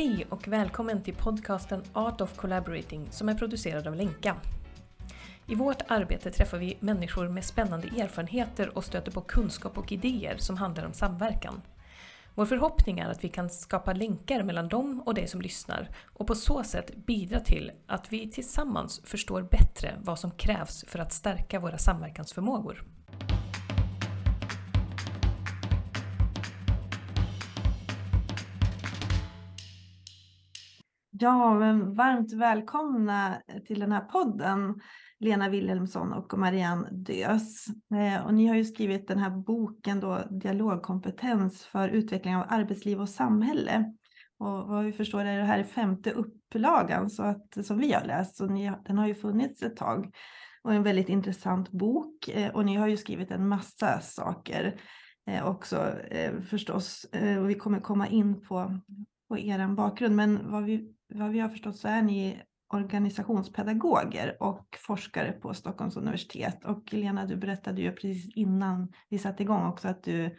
Hej och välkommen till podcasten Art of Collaborating som är producerad av Lenka. I vårt arbete träffar vi människor med spännande erfarenheter och stöter på kunskap och idéer som handlar om samverkan. Vår förhoppning är att vi kan skapa länkar mellan dem och dig som lyssnar och på så sätt bidra till att vi tillsammans förstår bättre vad som krävs för att stärka våra samverkansförmågor. Ja, men varmt välkomna till den här podden, Lena Wilhelmsson och Marianne Dös. Eh, och ni har ju skrivit den här boken då, Dialogkompetens för utveckling av arbetsliv och samhälle. Och vad vi förstår är det här femte upplagan så att, som vi har läst, och ni, den har ju funnits ett tag. Och en väldigt intressant bok eh, och ni har ju skrivit en massa saker eh, också eh, förstås. Eh, och vi kommer komma in på, på er bakgrund, men vad vi vad vi har förstått så är ni organisationspedagoger och forskare på Stockholms universitet. Och Lena, du berättade ju precis innan vi satte igång också att du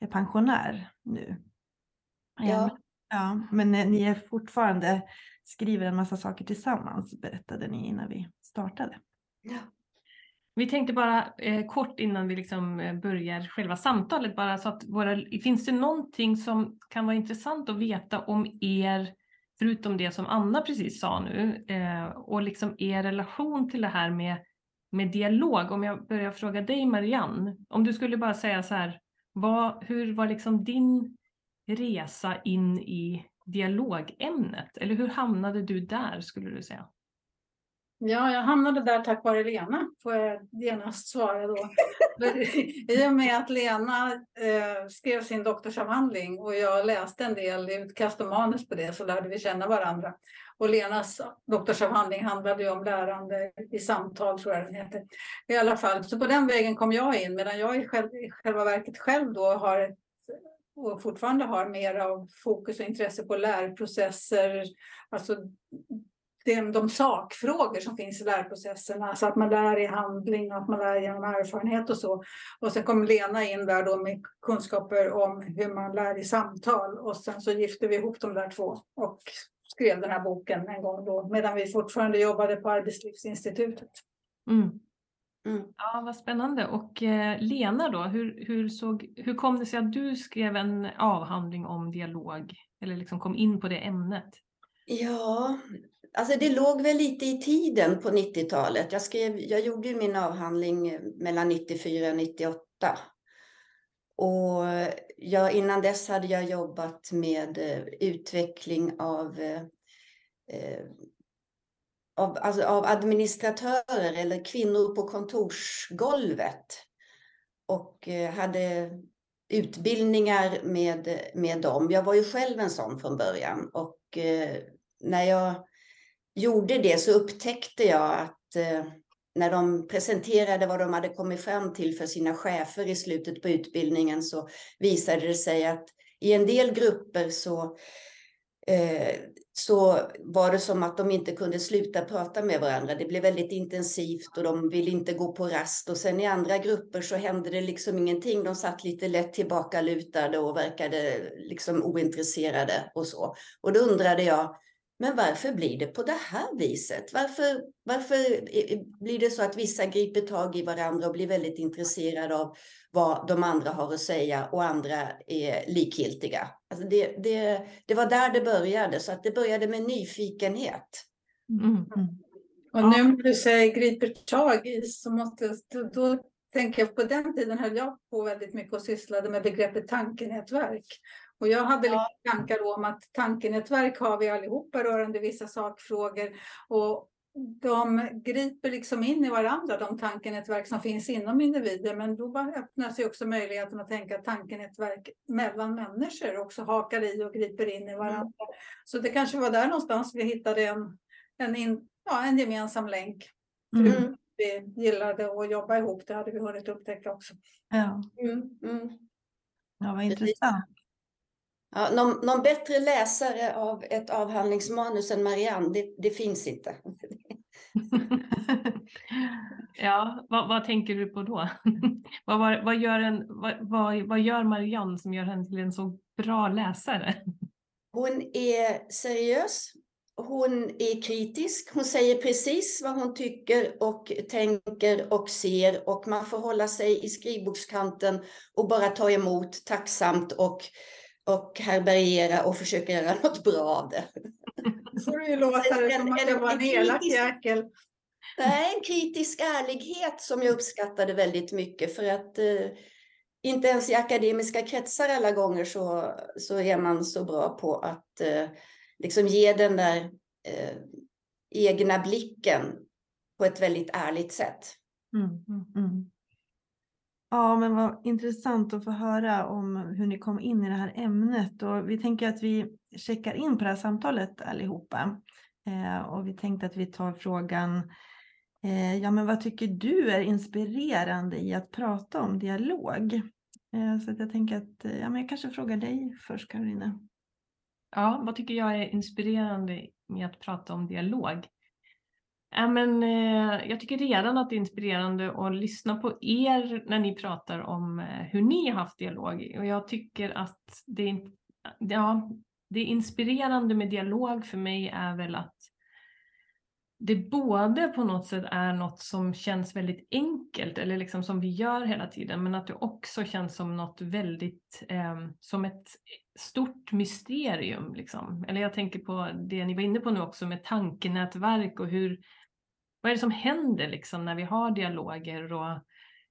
är pensionär nu. Ja. ja men ni är fortfarande skriver en massa saker tillsammans, berättade ni innan vi startade. Ja. Vi tänkte bara eh, kort innan vi liksom eh, börjar själva samtalet, bara så att våra, finns det någonting som kan vara intressant att veta om er förutom det som Anna precis sa nu, eh, och liksom er relation till det här med, med dialog. Om jag börjar fråga dig Marianne, om du skulle bara säga så här, vad, hur var liksom din resa in i dialogämnet? Eller hur hamnade du där skulle du säga? Ja, jag hamnade där tack vare Lena, får jag genast svara då. I och med att Lena eh, skrev sin doktorsavhandling och jag läste en del utkast och manus på det så lärde vi känna varandra. Och Lenas doktorsavhandling handlade ju om lärande i samtal, tror jag den heter. I alla fall, så på den vägen kom jag in, medan jag i, själv, i själva verket själv då har och fortfarande har mer av fokus och intresse på lärprocesser, alltså de, de sakfrågor som finns i lärprocesserna, alltså att man lär i handling och att man lär genom erfarenhet och så. Och sen kom Lena in där då med kunskaper om hur man lär i samtal och sen så gifte vi ihop de där två och skrev den här boken en gång då medan vi fortfarande jobbade på Arbetslivsinstitutet. Mm. Mm. Ja, vad spännande. Och eh, Lena då, hur, hur, såg, hur kom det sig att du skrev en avhandling om dialog eller liksom kom in på det ämnet? Ja, Alltså det låg väl lite i tiden på 90-talet. Jag, skrev, jag gjorde ju min avhandling eh, mellan 94 och 98. Och jag, innan dess hade jag jobbat med eh, utveckling av, eh, eh, av, alltså av administratörer eller kvinnor på kontorsgolvet. Och hade utbildningar med, med dem. Jag var ju själv en sån från början. Och när jag gjorde det så upptäckte jag att eh, när de presenterade vad de hade kommit fram till för sina chefer i slutet på utbildningen så visade det sig att i en del grupper så, eh, så var det som att de inte kunde sluta prata med varandra. Det blev väldigt intensivt och de ville inte gå på rast. Och sen i andra grupper så hände det liksom ingenting. De satt lite lätt tillbakalutade och verkade liksom ointresserade och så. Och då undrade jag, men varför blir det på det här viset? Varför, varför blir det så att vissa griper tag i varandra och blir väldigt intresserade av vad de andra har att säga och andra är likgiltiga? Alltså det, det, det var där det började, så att det började med nyfikenhet. Mm. Och nu när du säger griper tag i så måste, då, då tänker jag på den tiden höll jag på väldigt mycket och sysslade med begreppet tankenätverk. Och jag hade ja. tankar om att tankenätverk har vi allihopa rörande vissa sakfrågor. Och de griper liksom in i varandra, de tankenätverk som finns inom individer. Men då öppnar sig också möjligheten att tänka tankenätverk mellan människor också hakar i och griper in i varandra. Mm. Så det kanske var där någonstans vi hittade en, en, in, ja, en gemensam länk. Mm. Vi gillade att jobba ihop, det hade vi hunnit upptäcka också. Ja, mm. Mm. ja vad intressant. Ja, någon, någon, bättre läsare av ett avhandlingsmanus än Marianne, det, det finns inte. ja, vad, vad, tänker du på då? vad, vad, vad, gör en, vad, vad, gör Marianne som gör henne till en så bra läsare? Hon är seriös, hon är kritisk, hon säger precis vad hon tycker och tänker och ser och man får hålla sig i skrivbordskanten och bara ta emot tacksamt och, och härbärgera och försöka göra något bra av det. får det ju låta det som att det var en elak jäkel. Nej, en kritisk ärlighet som jag uppskattade väldigt mycket för att eh, inte ens i akademiska kretsar alla gånger så, så är man så bra på att eh, liksom ge den där eh, egna blicken på ett väldigt ärligt sätt. Mm, mm, mm. Ja, men vad intressant att få höra om hur ni kom in i det här ämnet och vi tänker att vi checkar in på det här samtalet allihopa. Eh, och vi tänkte att vi tar frågan, eh, ja men vad tycker du är inspirerande i att prata om dialog? Eh, så att jag tänker att, eh, ja men jag kanske frågar dig först Karolina. Ja, vad tycker jag är inspirerande med att prata om dialog? Ja, men, eh, jag tycker redan att det är inspirerande att lyssna på er när ni pratar om eh, hur ni har haft dialog. Och jag tycker att det ja, det inspirerande med dialog för mig är väl att det både på något sätt är något som känns väldigt enkelt eller liksom som vi gör hela tiden men att det också känns som något väldigt eh, som ett stort mysterium. Liksom. Eller jag tänker på det ni var inne på nu också med tankenätverk och hur vad är det som händer liksom när vi har dialoger och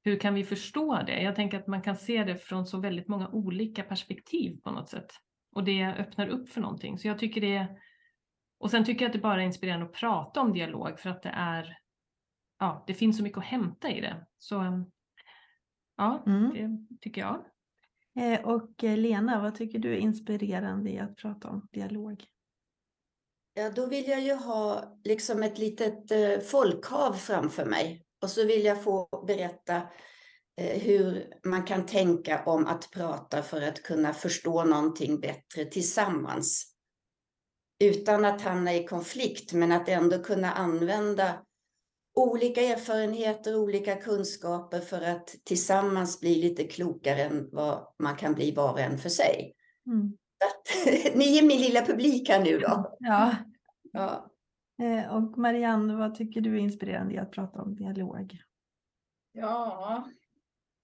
hur kan vi förstå det? Jag tänker att man kan se det från så väldigt många olika perspektiv på något sätt och det öppnar upp för någonting. Så jag tycker det och sen tycker jag att det bara är inspirerande att prata om dialog för att det är, ja, det finns så mycket att hämta i det. Så ja, mm. det tycker jag. Eh, och eh, Lena, vad tycker du är inspirerande i att prata om dialog? Ja, då vill jag ju ha liksom ett litet eh, folkhav framför mig. Och så vill jag få berätta eh, hur man kan tänka om att prata för att kunna förstå någonting bättre tillsammans utan att hamna i konflikt, men att ändå kunna använda olika erfarenheter, olika kunskaper för att tillsammans bli lite klokare än vad man kan bli var och en för sig. Mm. Att, ni är min lilla publik här nu då. Ja. ja. Eh, och Marianne, vad tycker du är inspirerande i att prata om dialog? Ja,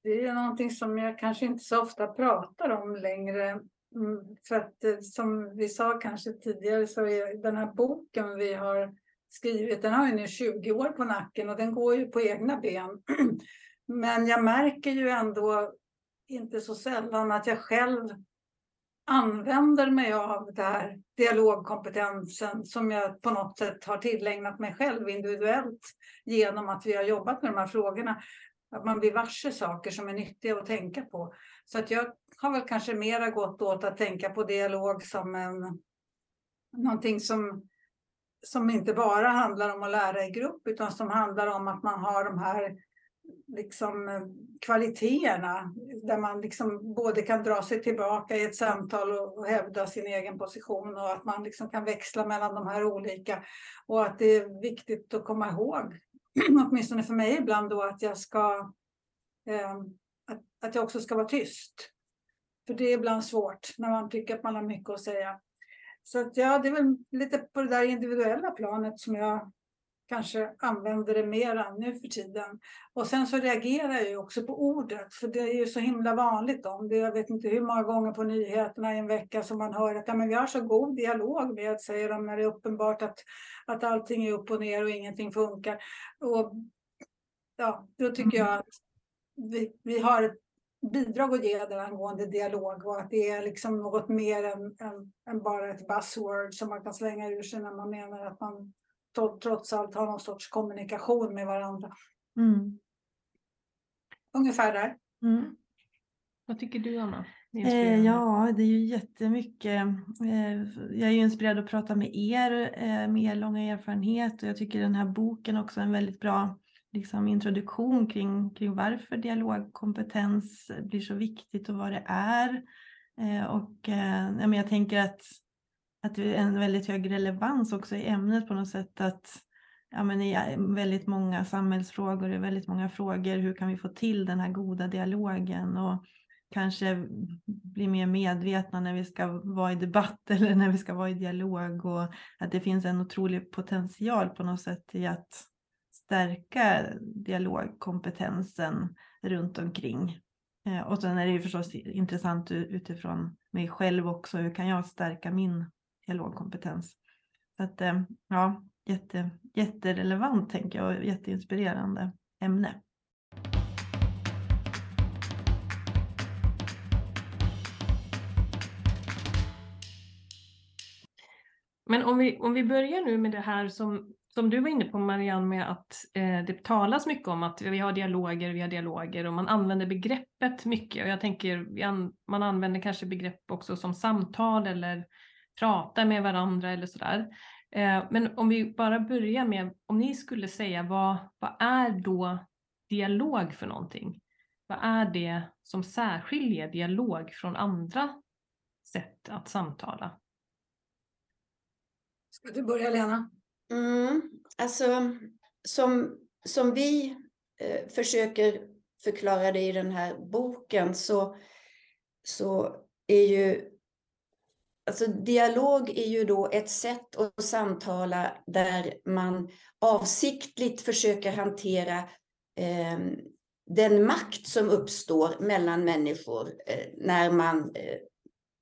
det är någonting som jag kanske inte så ofta pratar om längre. Mm, för att eh, som vi sa kanske tidigare så är den här boken vi har skrivit, den har ju nu 20 år på nacken och den går ju på egna ben. Men jag märker ju ändå inte så sällan att jag själv använder mig av det här dialogkompetensen som jag på något sätt har tillägnat mig själv individuellt genom att vi har jobbat med de här frågorna. Att man blir varse saker som är nyttiga att tänka på. Så att jag har väl kanske mera gått åt att tänka på dialog som en, någonting som, som inte bara handlar om att lära i grupp utan som handlar om att man har de här liksom, eh, kvaliteterna där man liksom både kan dra sig tillbaka i ett samtal och, och hävda sin egen position och att man liksom kan växla mellan de här olika och att det är viktigt att komma ihåg, åtminstone för mig ibland då, att jag ska eh, att, att jag också ska vara tyst. För det är ibland svårt när man tycker att man har mycket att säga. Så att, ja, det är väl lite på det där individuella planet som jag kanske använder det mera nu för tiden. Och sen så reagerar jag ju också på ordet, för det är ju så himla vanligt om det. Jag vet inte hur många gånger på nyheterna i en vecka som man hör att ja, men vi har så god dialog med, säger de, när det är uppenbart att, att allting är upp och ner och ingenting funkar. Och ja, då tycker jag att vi, vi har ett bidrag att ge där angående dialog och att det är liksom något mer än, än, än, bara ett buzzword som man kan slänga ur sig när man menar att man trots allt har någon sorts kommunikation med varandra. Mm. Ungefär där. Mm. Vad tycker du Anna? Eh, ja, det är ju jättemycket. Eh, jag är ju inspirerad att prata med er eh, med er långa erfarenhet och jag tycker den här boken också är en väldigt bra liksom, introduktion kring, kring varför dialogkompetens blir så viktigt och vad det är. Eh, och eh, ja, men jag tänker att, att det är en väldigt hög relevans också i ämnet på något sätt att ja, men i väldigt många samhällsfrågor, i väldigt många frågor, hur kan vi få till den här goda dialogen? Och kanske bli mer medvetna när vi ska vara i debatt eller när vi ska vara i dialog och att det finns en otrolig potential på något sätt i att stärka dialogkompetensen runt omkring. Eh, och sen är det ju förstås intressant utifrån mig själv också. Hur kan jag stärka min dialogkompetens? Så att, eh, ja, jätte, jätterelevant tänker jag och jätteinspirerande ämne. Men om vi, om vi börjar nu med det här som, som du var inne på Marianne med att eh, det talas mycket om att vi har dialoger, vi har dialoger och man använder begreppet mycket. Och jag tänker an, man använder kanske begrepp också som samtal eller prata med varandra eller sådär. Eh, men om vi bara börjar med, om ni skulle säga vad, vad är då dialog för någonting? Vad är det som särskiljer dialog från andra sätt att samtala? Ska du börja Lena? Mm, alltså, som, som vi eh, försöker förklara det i den här boken så, så är ju Alltså dialog är ju då ett sätt att samtala där man avsiktligt försöker hantera eh, den makt som uppstår mellan människor eh, när man eh,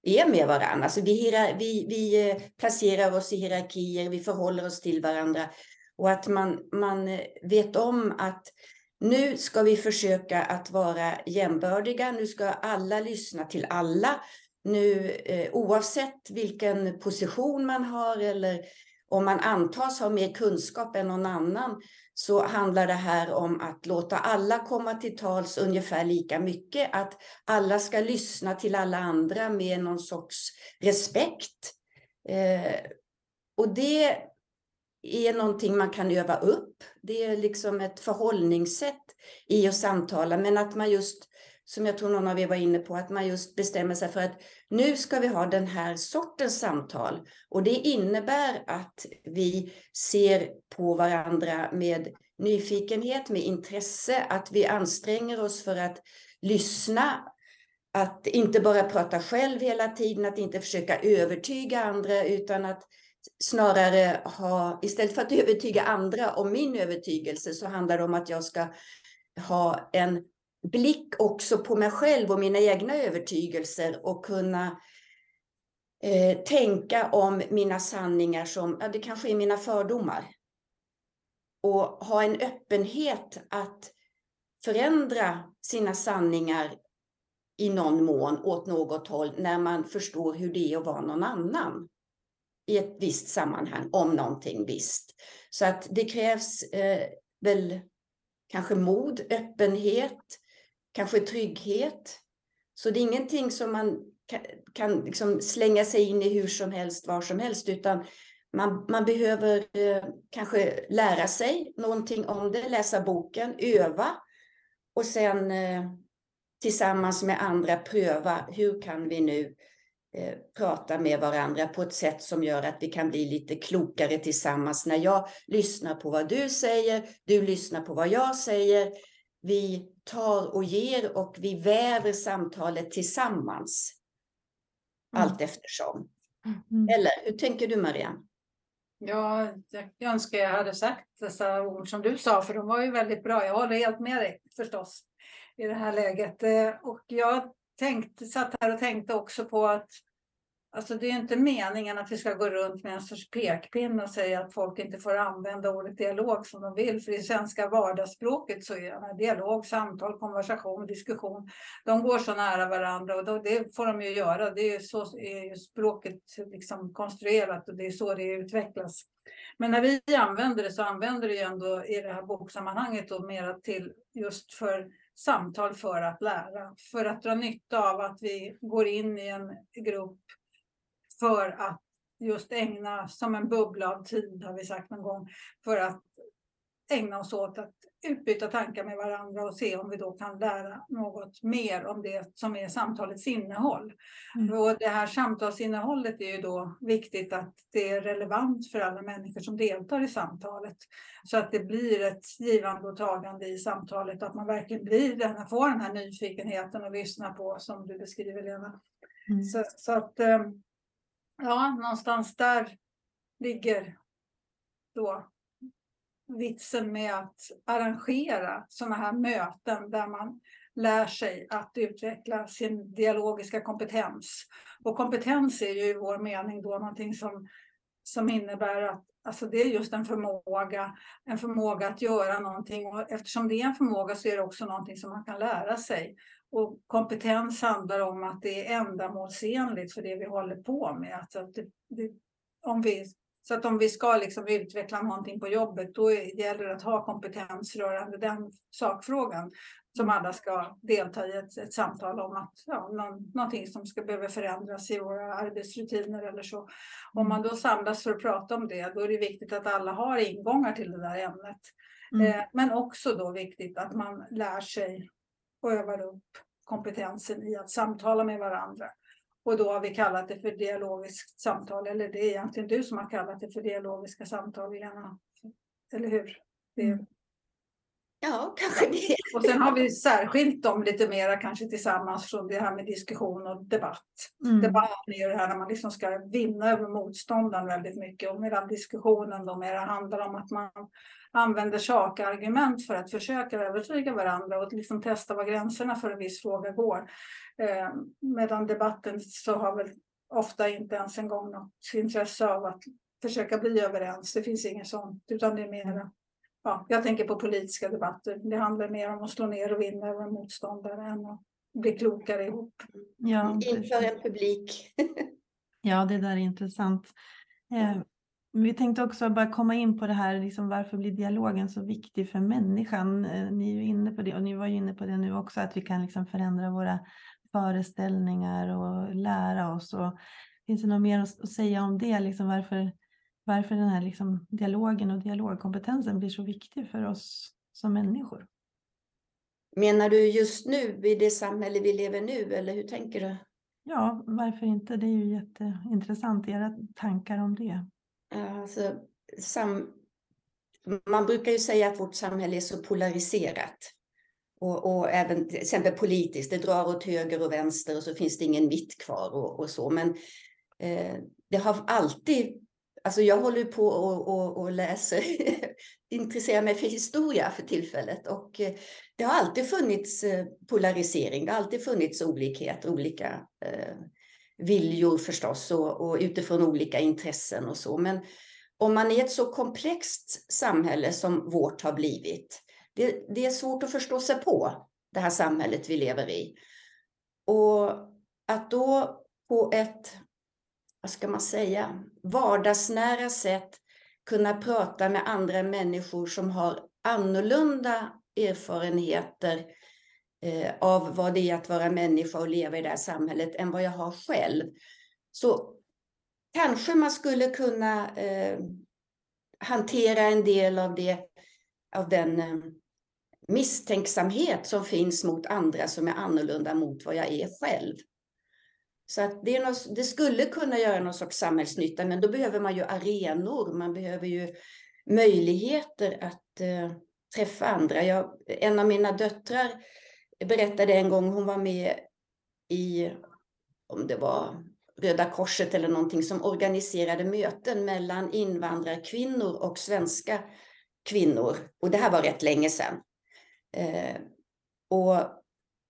är med varandra. Alltså vi, vi, vi eh, placerar oss i hierarkier, vi förhåller oss till varandra. Och att man, man eh, vet om att nu ska vi försöka att vara jämbördiga, nu ska alla lyssna till alla. Nu eh, oavsett vilken position man har eller om man antas ha mer kunskap än någon annan så handlar det här om att låta alla komma till tals ungefär lika mycket. Att alla ska lyssna till alla andra med någon sorts respekt. Eh, och det är någonting man kan öva upp. Det är liksom ett förhållningssätt i att samtala, men att man just som jag tror någon av er var inne på, att man just bestämmer sig för att nu ska vi ha den här sortens samtal. Och det innebär att vi ser på varandra med nyfikenhet, med intresse, att vi anstränger oss för att lyssna, att inte bara prata själv hela tiden, att inte försöka övertyga andra, utan att snarare ha, istället för att övertyga andra om min övertygelse, så handlar det om att jag ska ha en blick också på mig själv och mina egna övertygelser och kunna eh, tänka om mina sanningar som, ja, det kanske är mina fördomar. Och ha en öppenhet att förändra sina sanningar i någon mån åt något håll när man förstår hur det är att vara någon annan i ett visst sammanhang om någonting visst. Så att det krävs eh, väl kanske mod, öppenhet, kanske trygghet. Så det är ingenting som man kan, kan liksom slänga sig in i hur som helst, var som helst, utan man, man behöver eh, kanske lära sig någonting om det, läsa boken, öva och sen eh, tillsammans med andra pröva hur kan vi nu eh, prata med varandra på ett sätt som gör att vi kan bli lite klokare tillsammans. När jag lyssnar på vad du säger, du lyssnar på vad jag säger, vi tar och ger och vi väver samtalet tillsammans. Mm. Allt eftersom. Mm. Eller hur tänker du Marianne? Ja, jag önskar jag hade sagt dessa ord som du sa, för de var ju väldigt bra. Jag håller helt med dig förstås i det här läget. Eh, och jag tänkte, satt här och tänkte också på att Alltså det är inte meningen att vi ska gå runt med en sorts pekpinne och säga att folk inte får använda ordet dialog som de vill. För i svenska vardagsspråket så är dialog, samtal, konversation, diskussion. De går så nära varandra och då, det får de ju göra. Det är så är ju språket liksom konstruerat och det är så det utvecklas. Men när vi använder det så använder vi ändå i det här boksammanhanget då mera till just för samtal för att lära. För att dra nytta av att vi går in i en grupp för att just ägna som en bubbla av tid, har vi sagt någon gång, för att ägna oss åt att utbyta tankar med varandra och se om vi då kan lära något mer om det som är samtalets innehåll. Mm. Och det här samtalsinnehållet är ju då viktigt att det är relevant för alla människor som deltar i samtalet. Så att det blir ett givande och tagande i samtalet, att man verkligen blir den, får den här nyfikenheten och lyssna på som du beskriver Lena. Mm. Så, så, att eh, ja, någonstans där ligger då vitsen med att arrangera sådana här möten där man lär sig att utveckla sin dialogiska kompetens. Och kompetens är ju i vår mening då någonting som, som innebär att alltså det är just en förmåga, en förmåga att göra någonting. Och eftersom det är en förmåga så är det också någonting som man kan lära sig. Och kompetens handlar om att det är ändamålsenligt för det vi håller på med. Alltså det, det, om vi så att om vi ska liksom utveckla någonting på jobbet, då gäller det att ha kompetens rörande den sakfrågan som alla ska delta i ett, ett samtal om att ja, någon, någonting som ska behöva förändras i våra arbetsrutiner eller så. Om man då samlas för att prata om det, då är det viktigt att alla har ingångar till det där ämnet. Mm. Eh, men också då viktigt att man lär sig och övar upp kompetensen i att samtala med varandra. Och då har vi kallat det för dialogiskt samtal, eller det är egentligen du som har kallat det för dialogiska samtal, Lena. Eller hur? Det... Mm. Ja, kanske det. Och sen har vi särskilt dem lite mera kanske tillsammans från det här med diskussion och debatt. Mm. Debatten är ju det här när man liksom ska vinna över motståndaren väldigt mycket och medan diskussionen då mera handlar om att man använder sakargument för att försöka övertyga varandra och liksom testa var gränserna för en viss fråga går. Eh, medan debatten så har väl ofta inte ens en gång något intresse av att försöka bli överens. Det finns inget sånt, utan det är mer Ja, jag tänker på politiska debatter. Det handlar mer om att slå ner och vinna över en motståndare än att bli klokare ihop. Ja, Inför en publik. ja, det där är intressant. Eh, vi tänkte också bara komma in på det här, liksom varför blir dialogen så viktig för människan? Eh, ni är ju inne på det och ni var ju inne på det nu också, att vi kan liksom förändra våra föreställningar och lära oss. Och finns det något mer att säga om det? Liksom varför, varför den här liksom dialogen och dialogkompetensen blir så viktig för oss som människor? Menar du just nu, i det samhälle vi lever nu, eller hur tänker du? Ja, varför inte? Det är ju jätteintressant, era tankar om det. Alltså, sam... Man brukar ju säga att vårt samhälle är så polariserat. Och, och, även till exempel politiskt, det drar åt höger och vänster och så finns det ingen mitt kvar och, och så. Men eh, det har alltid, alltså jag håller på och, och, och läser, intresserar mig för historia för tillfället och eh, det har alltid funnits eh, polarisering, det har alltid funnits olikheter, olika eh, viljor förstås och, och utifrån olika intressen och så. Men om man är ett så komplext samhälle som vårt har blivit, det, det är svårt att förstå sig på det här samhället vi lever i. Och att då på ett, vad ska man säga, vardagsnära sätt kunna prata med andra människor som har annorlunda erfarenheter eh, av vad det är att vara människa och leva i det här samhället än vad jag har själv. Så kanske man skulle kunna eh, hantera en del av, det, av den eh, misstänksamhet som finns mot andra som är annorlunda mot vad jag är själv. Så att det, är något, det skulle kunna göra någon sorts samhällsnytta, men då behöver man ju arenor, man behöver ju möjligheter att eh, träffa andra. Jag, en av mina döttrar berättade en gång, hon var med i, om det var Röda Korset eller någonting, som organiserade möten mellan invandrarkvinnor och svenska kvinnor. Och det här var rätt länge sedan. Eh, och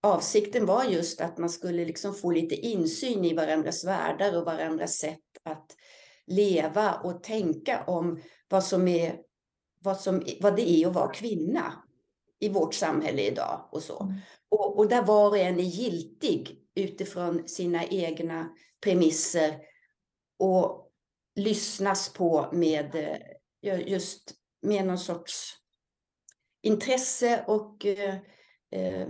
avsikten var just att man skulle liksom få lite insyn i varandras världar och varandras sätt att leva och tänka om vad som är vad, som, vad det är att vara kvinna i vårt samhälle idag och så. Mm. Och, och där var och en är giltig utifrån sina egna premisser och lyssnas på med eh, just med någon sorts intresse och eh, eh,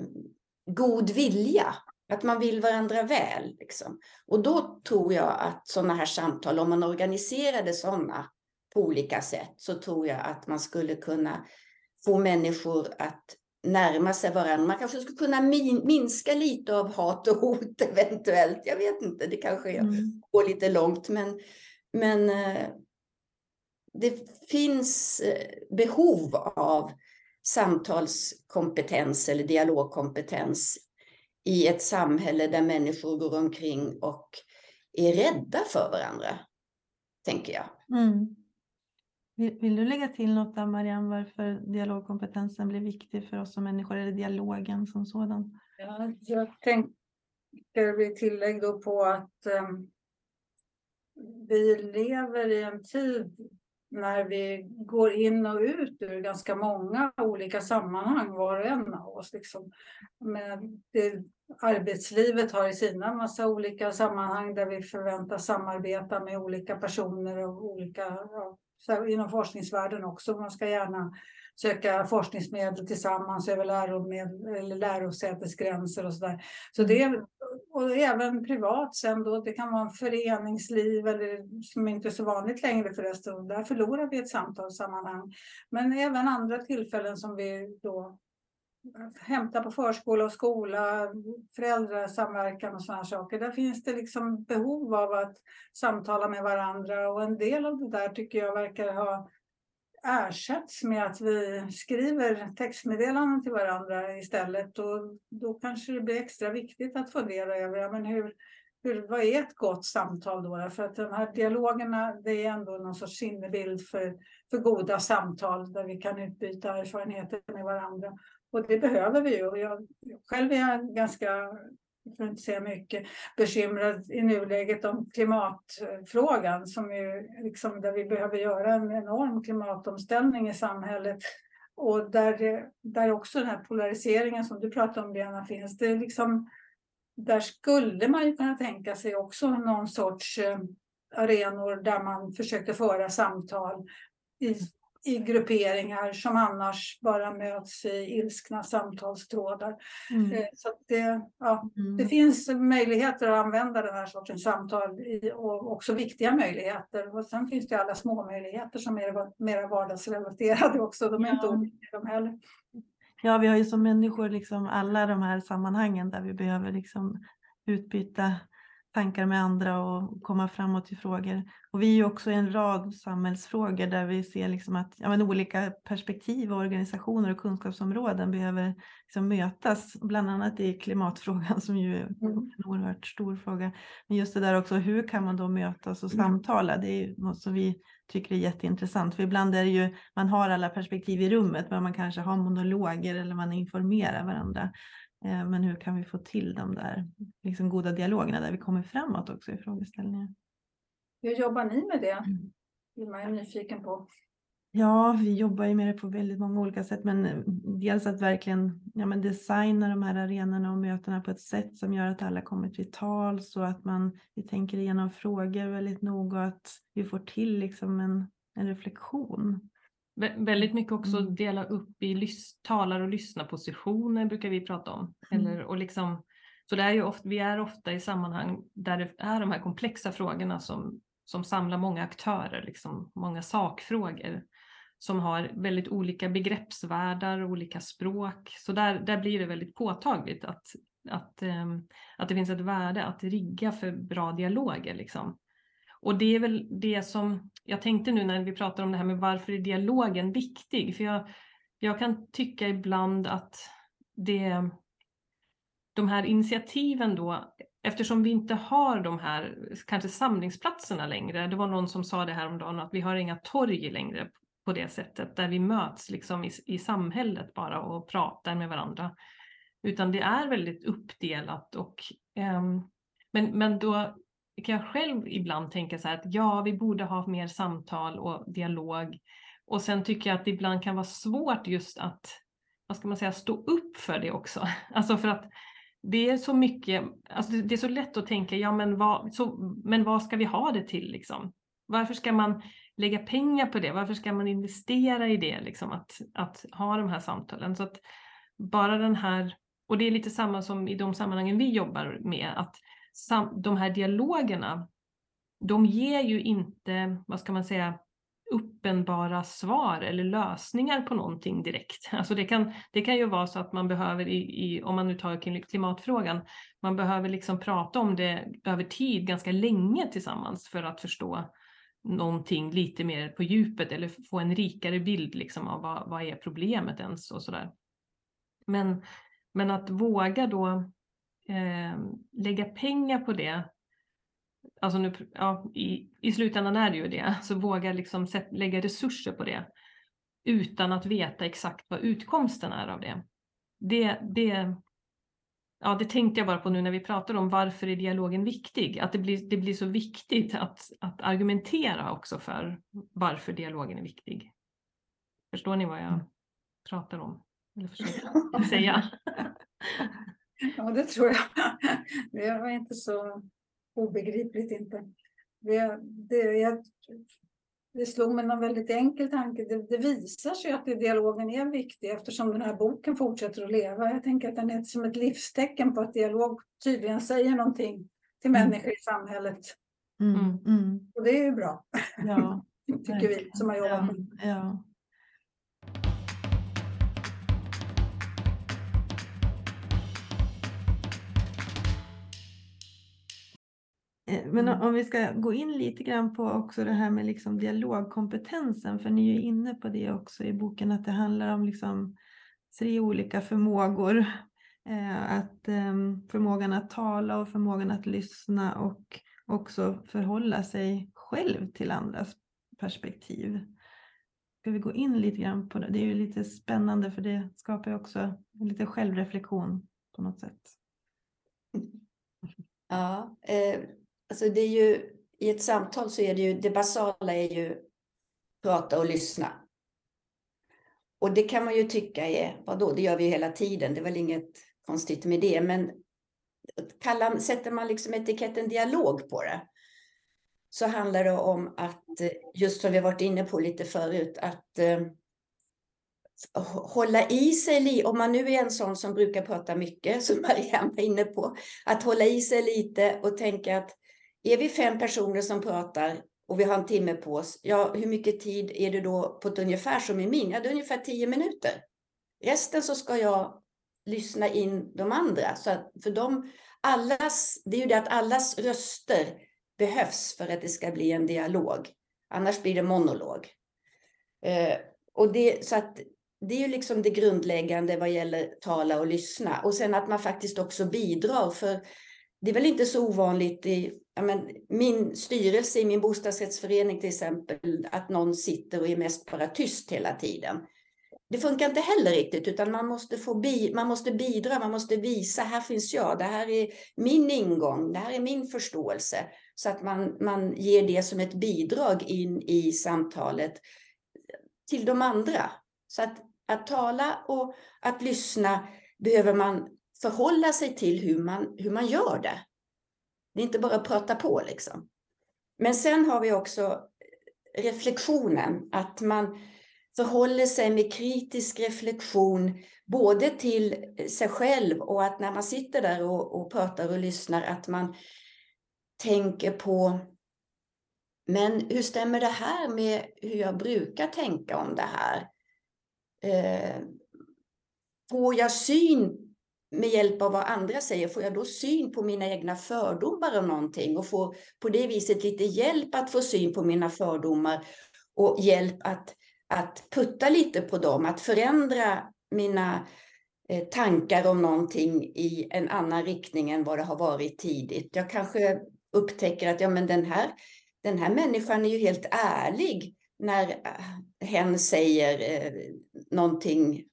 god vilja. Att man vill varandra väl. Liksom. Och då tror jag att sådana här samtal, om man organiserade sådana på olika sätt, så tror jag att man skulle kunna få människor att närma sig varandra. Man kanske skulle kunna min minska lite av hat och hot eventuellt. Jag vet inte, det kanske mm. går lite långt. Men, men eh, det finns eh, behov av samtalskompetens eller dialogkompetens i ett samhälle där människor går omkring och är rädda för varandra, tänker jag. Mm. Vill, vill, du lägga till något där Marianne, varför dialogkompetensen blir viktig för oss som människor, eller dialogen som sådan? Ja, jag tänker vid tillägg då på att um, vi lever i en tid när vi går in och ut ur ganska många olika sammanhang, var och en av oss. Liksom. Men det, arbetslivet har i sina massa olika sammanhang där vi förväntas samarbeta med olika personer och olika, ja, inom forskningsvärlden också. Man ska gärna söka forskningsmedel tillsammans över lärosätesgränser och sådär. Så det, och även privat sen då, det kan vara en föreningsliv eller som inte är så vanligt längre förresten, där förlorar vi ett samtalssammanhang. Men även andra tillfällen som vi då hämtar på förskola och skola, föräldrasamverkan och sådana saker. Där finns det liksom behov av att samtala med varandra och en del av det där tycker jag verkar ha ersätts med att vi skriver textmeddelanden till varandra istället. Och då kanske det blir extra viktigt att fundera över ja, men hur, hur, vad är ett gott samtal då? För att de här dialogerna, det är ändå någon sorts sinnebild för, för goda samtal där vi kan utbyta erfarenheter med varandra. Och det behöver vi ju. Jag, själv är jag ganska för att inte säga mycket, bekymrad i nuläget om klimatfrågan som ju liksom där vi behöver göra en enorm klimatomställning i samhället. Och där, där också den här polariseringen som du pratade om Lena finns. Det liksom, där skulle man ju kunna tänka sig också någon sorts eh, arenor där man försökte föra samtal i i grupperingar som annars bara möts i ilskna samtalstrådar. Mm. Eh, så det, ja, mm. det finns möjligheter att använda den här sortens samtal i, och också viktiga möjligheter. Och sen finns det alla små möjligheter som är mer vardagsrelaterade också. De är ja. inte olika de heller. Ja, vi har ju som människor liksom alla de här sammanhangen där vi behöver liksom utbyta tankar med andra och komma framåt i frågor. Och vi är ju också i en rad samhällsfrågor där vi ser liksom att ja, men olika perspektiv och organisationer och kunskapsområden behöver liksom mötas, bland annat i klimatfrågan som ju är mm. en oerhört stor fråga. Men just det där också, hur kan man då mötas och mm. samtala? Det är något som vi tycker är jätteintressant. För ibland är det ju, man har alla perspektiv i rummet, men man kanske har monologer eller man informerar varandra. Eh, men hur kan vi få till de där liksom goda dialogerna där vi kommer framåt också i frågeställningar? Hur jobbar ni med det? Mm. Det är nyfiken på. Ja, vi jobbar ju med det på väldigt många olika sätt, men eh, dels att verkligen ja, men designa de här arenorna och mötena på ett sätt som gör att alla kommer till tal så att man vi tänker igenom frågor väldigt noga och att vi får till liksom en, en reflektion Väldigt mycket också mm. dela upp i talar och lyssnarpositioner brukar vi prata om. Mm. Eller, och liksom, så det är ju ofta, vi är ofta i sammanhang där det är de här komplexa frågorna som, som samlar många aktörer, liksom, många sakfrågor som har väldigt olika begreppsvärldar, olika språk. Så där, där blir det väldigt påtagligt att, att, ähm, att det finns ett värde att rigga för bra dialoger. Liksom. Och det är väl det som jag tänkte nu när vi pratar om det här med varför är dialogen viktig? För jag, jag kan tycka ibland att det, de här initiativen då, eftersom vi inte har de här kanske samlingsplatserna längre, det var någon som sa det här om dagen att vi har inga torg längre på det sättet, där vi möts liksom i, i samhället bara och pratar med varandra. Utan det är väldigt uppdelat och eh, men, men då kan jag själv ibland tänka så här att ja, vi borde ha mer samtal och dialog. Och sen tycker jag att det ibland kan vara svårt just att, vad ska man säga, stå upp för det också. Alltså för att det är så mycket, alltså det är så lätt att tänka, ja men vad, så, men vad ska vi ha det till liksom? Varför ska man lägga pengar på det? Varför ska man investera i det, liksom, att, att ha de här samtalen? Så att bara den här, och det är lite samma som i de sammanhangen vi jobbar med, att de här dialogerna, de ger ju inte, vad ska man säga, uppenbara svar eller lösningar på någonting direkt. Alltså det kan, det kan ju vara så att man behöver, i, i, om man nu tar klimatfrågan, man behöver liksom prata om det över tid ganska länge tillsammans för att förstå någonting lite mer på djupet eller få en rikare bild liksom av vad, vad är problemet ens och sådär. Men, men att våga då eh, lägga pengar på det alltså nu, ja, i, i slutändan är det ju det, så våga liksom set, lägga resurser på det utan att veta exakt vad utkomsten är av det. Det, det, ja, det tänkte jag bara på nu när vi pratar om varför är dialogen viktig? Att det blir, det blir så viktigt att, att argumentera också för varför dialogen är viktig. Förstår ni vad jag mm. pratar om? Eller försöker säga? Ja, det tror jag. Det var inte så obegripligt inte. Det, det, jag, det slog mig en väldigt enkel tanke. Det, det, visar sig att dialogen är viktig eftersom den här boken fortsätter att leva. Jag tänker att den är som ett livstecken på att dialog tydligen säger någonting till mm. människor i samhället. Mm. Mm. Och det är ju bra. Ja, tycker vi som har jobbat med ja, ja. Men mm. om vi ska gå in lite grann på också det här med liksom dialogkompetensen, för ni är inne på det också i boken, att det handlar om liksom tre olika förmågor. Eh, att, ehm, förmågan att tala och förmågan att lyssna och också förhålla sig själv till andras perspektiv. Ska vi gå in lite grann på det? Det är ju lite spännande för det skapar ju också lite självreflektion på något sätt. Ja, eh, alltså det är ju, i ett samtal så är det ju, det basala är ju prata och lyssna. Och det kan man ju tycka är, vadå, det gör vi ju hela tiden, det är väl inget konstigt med det, men kallar, sätter man liksom etiketten dialog på det, så handlar det om att, just som vi varit inne på lite förut, att eh, hålla i sig, om man nu är en sån som brukar prata mycket, som Marianne var inne på, att hålla i sig lite och tänka att är vi fem personer som pratar och vi har en timme på oss, ja, hur mycket tid är det då på ett ungefär som i min? Ja, det är ungefär tio minuter. Resten så ska jag lyssna in de andra. Så att för dem, allas, det är ju det att allas röster behövs för att det ska bli en dialog. Annars blir det monolog. Eh, och det, så att det är ju liksom det grundläggande vad gäller tala och lyssna. Och sen att man faktiskt också bidrar. För det är väl inte så ovanligt i ja, men, min styrelse i min bostadsrättsförening till exempel, att någon sitter och är mest bara tyst hela tiden. Det funkar inte heller riktigt, utan man måste, få bi, man måste bidra, man måste visa, här finns jag, det här är min ingång, det här är min förståelse. Så att man, man ger det som ett bidrag in i samtalet till de andra. Så att, att tala och att lyssna behöver man förhålla sig till hur man, hur man gör det. Det är inte bara att prata på liksom. Men sen har vi också eh, reflektionen, att man förhåller sig med kritisk reflektion både till sig själv och att när man sitter där och, och pratar och lyssnar att man tänker på men hur stämmer det här med hur jag brukar tänka om det här? Eh, får jag syn med hjälp av vad andra säger, får jag då syn på mina egna fördomar om någonting och får på det viset lite hjälp att få syn på mina fördomar och hjälp att, att putta lite på dem, att förändra mina eh, tankar om någonting i en annan riktning än vad det har varit tidigt. Jag kanske upptäcker att ja, men den, här, den här människan är ju helt ärlig när eh, hen säger eh, någonting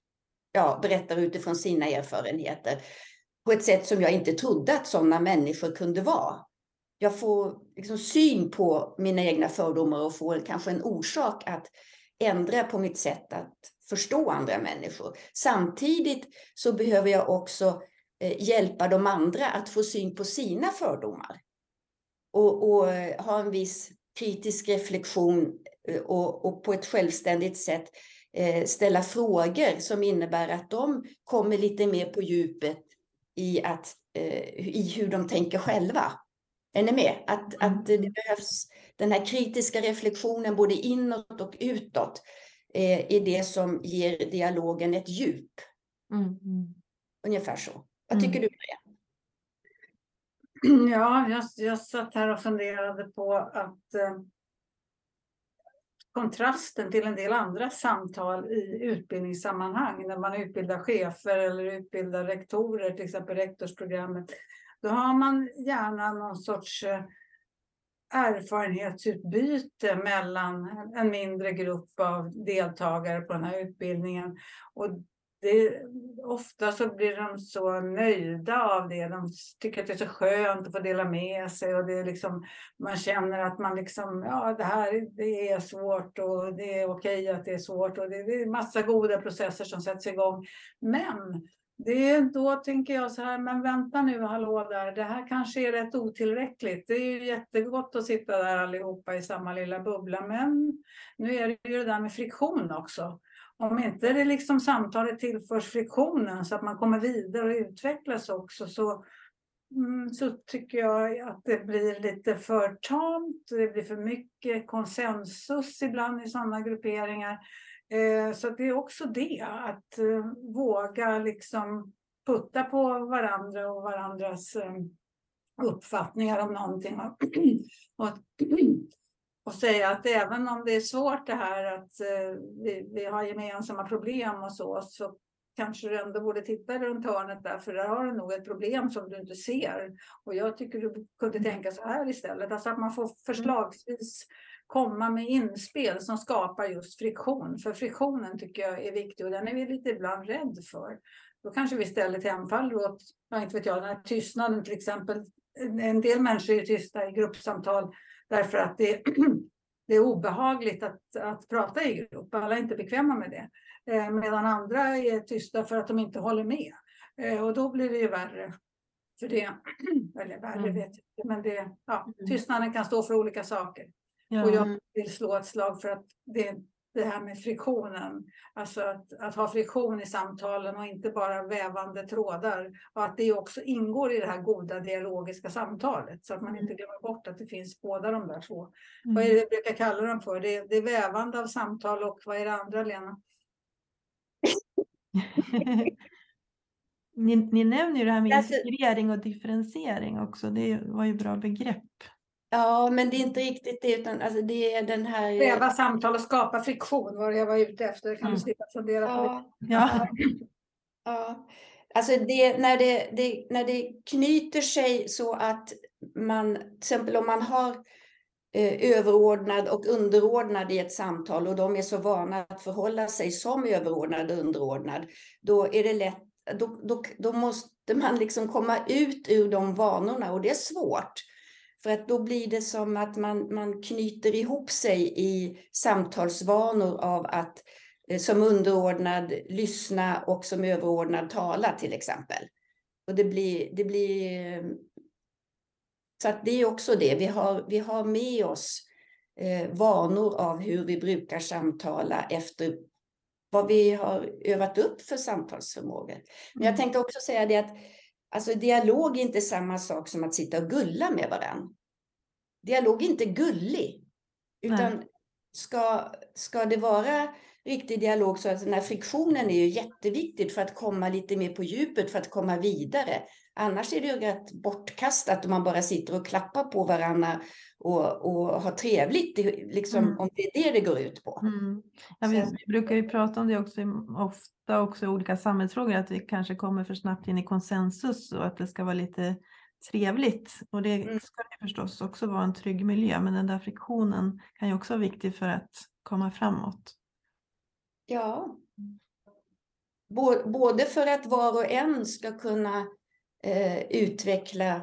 ja, berättar utifrån sina erfarenheter på ett sätt som jag inte trodde att sådana människor kunde vara. Jag får liksom syn på mina egna fördomar och får kanske en orsak att ändra på mitt sätt att förstå andra människor. Samtidigt så behöver jag också eh, hjälpa de andra att få syn på sina fördomar. Och, och eh, ha en viss kritisk reflektion eh, och, och på ett självständigt sätt Eh, ställa frågor som innebär att de kommer lite mer på djupet i, att, eh, i hur de tänker själva. Är ni med? Att, Mm. att det behövs den här kritiska reflektionen både inåt och utåt eh, är det som ger dialogen ett djup. Mm. Mm. Ungefär så. Vad tycker Mm. du? Maria? Ja, jag, jag satt här och funderade på att eh, kontrasten till en del andra samtal i utbildningssammanhang, när man utbildar chefer eller utbildar rektorer, till exempel rektorsprogrammet, då har man gärna någon sorts eh, erfarenhetsutbyte mellan en mindre grupp av deltagare på den här utbildningen. Och det, ofta så blir de så nöjda av det. De tycker att det är så skönt att få dela med sig och det är liksom, man känner att man liksom, ja det här det är svårt och det är okej att det är svårt och det, det är massa goda processer som sätts igång. Men det är då tänker jag så här, men vänta nu, hallå där, det här kanske är rätt otillräckligt. Det är ju jättegott att sitta där allihopa i samma lilla bubbla, men nu är det ju det där med friktion också. Om inte det liksom samtalet tillförs friktionen så att man kommer vidare och utvecklas också så, mm, så tycker jag att det blir lite för tamt. Det blir för mycket konsensus ibland i sådana grupperingar. Eh, så det är också det, att eh, våga liksom putta på varandra och varandras eh, uppfattningar om någonting. Och, och säga att även om det är svårt det här att eh, vi, vi har gemensamma problem och så, så kanske du ändå borde titta runt hörnet där, för där har du nog ett problem som du inte ser. Och jag tycker du kunde tänka så här istället, alltså att man får förslagsvis komma med inspel som skapar just friktion. För friktionen tycker jag är viktig och den är vi lite ibland rädd för. Då kanske vi istället hemfaller åt, ja, inte vet jag, den här tystnaden till exempel. En del människor är tysta i gruppsamtal därför att det, det är obehagligt att, att prata i grupp. Alla är inte bekväma med det. Eh, medan andra är tysta för att de inte håller med. Eh, och då blir det ju värre. För det, eller värre Mm. vet jag inte, men det, ja, Mm. tystnaden kan stå för olika saker. Ja. Och jag vill slå ett slag för att det, det här med friktionen, alltså att, att ha friktion i samtalen och inte bara vävande trådar. Och att det också ingår i det här goda dialogiska samtalet så att man inte glömmer bort att det finns båda de där två. Mm. Vad är det vi brukar kalla dem för? Det, är- det är vävande av samtal och vad är det andra Lena? ni, ni nämner ju det här med Alltså- integrering och differentiering också. Det var ju bra begrepp. Ja, men det är inte riktigt det, utan alltså det är den här... Väva samtal och skapa friktion var det jag var ute efter. Det kan Mm. du slippa fundera på. Ja, Ja. ja. Alltså det, när, det, det, när det knyter sig så att man, till exempel om man har eh, överordnad och underordnad i ett samtal och de är så vana att förhålla sig som överordnad och underordnad, då är det lätt, då, då, då måste man liksom komma ut ur de vanorna och det är svårt. För att då blir det som att man, man knyter ihop sig i samtalsvanor av att eh, som underordnad lyssna och som överordnad tala till exempel. Och det blir, det blir eh, så att det är också det, vi har, vi har med oss eh, vanor av hur vi brukar samtala efter vad vi har övat upp för samtalsförmågor. Men jag tänkte också säga det att alltså, dialog är inte samma sak som att sitta och gulla med varandra. Dialog är inte gullig, utan ska, ska det vara riktig dialog så att den här friktionen är ju jätteviktigt för att komma lite mer på djupet, för att komma vidare. Annars är det ju rätt bortkastat om man bara sitter och klappar på varandra och, och har trevligt, liksom, Mm. om det är det det går ut på. Mm. Ja, vi, Så- brukar ju prata om det också, ofta också i olika samhällsfrågor, att vi kanske kommer för snabbt in i konsensus och att det ska vara lite trevligt. Och det Mm. ska det förstås också vara en trygg miljö, men den där friktionen kan ju också vara viktig för att komma framåt. Ja. Bå- Både för att var och en ska kunna eh, utveckla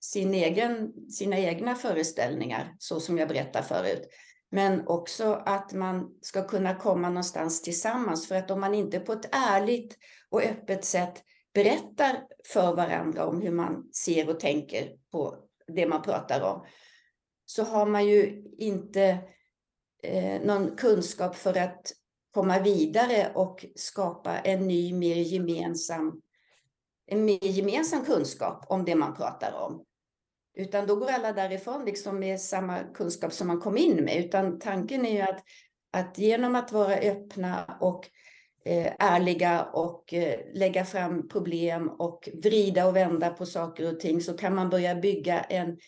sin egen, sina egna föreställningar, så som jag berättade förut. Men också att man ska kunna komma någonstans tillsammans. För att om man inte på ett ärligt och öppet sätt berättar för varandra om hur man ser och tänker på det man pratar om, så har man ju inte eh, någon kunskap för att komma vidare och skapa en ny, mer gemensam, en mer gemensam kunskap om det man pratar om. Utan då går alla därifrån liksom med samma kunskap som man kom in med. Utan tanken är ju att, att genom att vara öppna och eh, ärliga och eh, lägga fram problem och vrida och vända på saker och ting så kan man börja bygga en,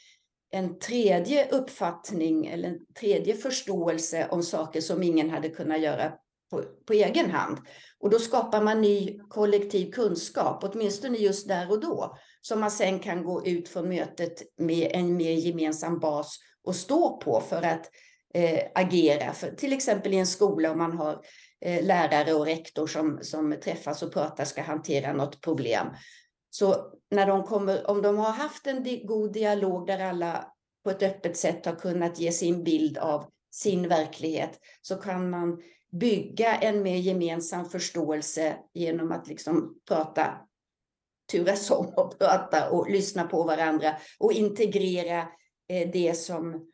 en tredje uppfattning eller en tredje förståelse om saker som ingen hade kunnat göra på, på egen hand. Och då skapar man ny kollektiv kunskap, åtminstone just där och då, som man sen kan gå ut från mötet med en mer gemensam bas och stå på för att eh, agera. För, till exempel i en skola om man har eh, lärare och rektor som, som träffas och pratar ska hantera något problem. Så när de kommer, om de har haft en di god dialog där alla på ett öppet sätt har kunnat ge sin bild av sin verklighet så kan man bygga en mer gemensam förståelse genom att liksom prata, turas om och prata och lyssna på varandra och integrera eh, det som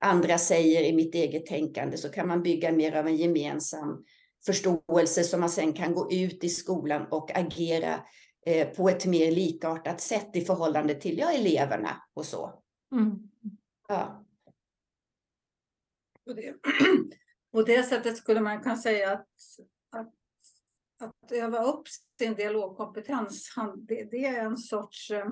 andra säger i mitt eget tänkande så kan man bygga mer av en gemensam förståelse som man sen kan gå ut i skolan och agera eh, på ett mer likartat sätt i förhållande till ja, eleverna och så. Mm. Ja. Och det, på det sättet skulle man kunna säga att, att, att öva upp sin dialogkompetens, det, det är en sorts eh,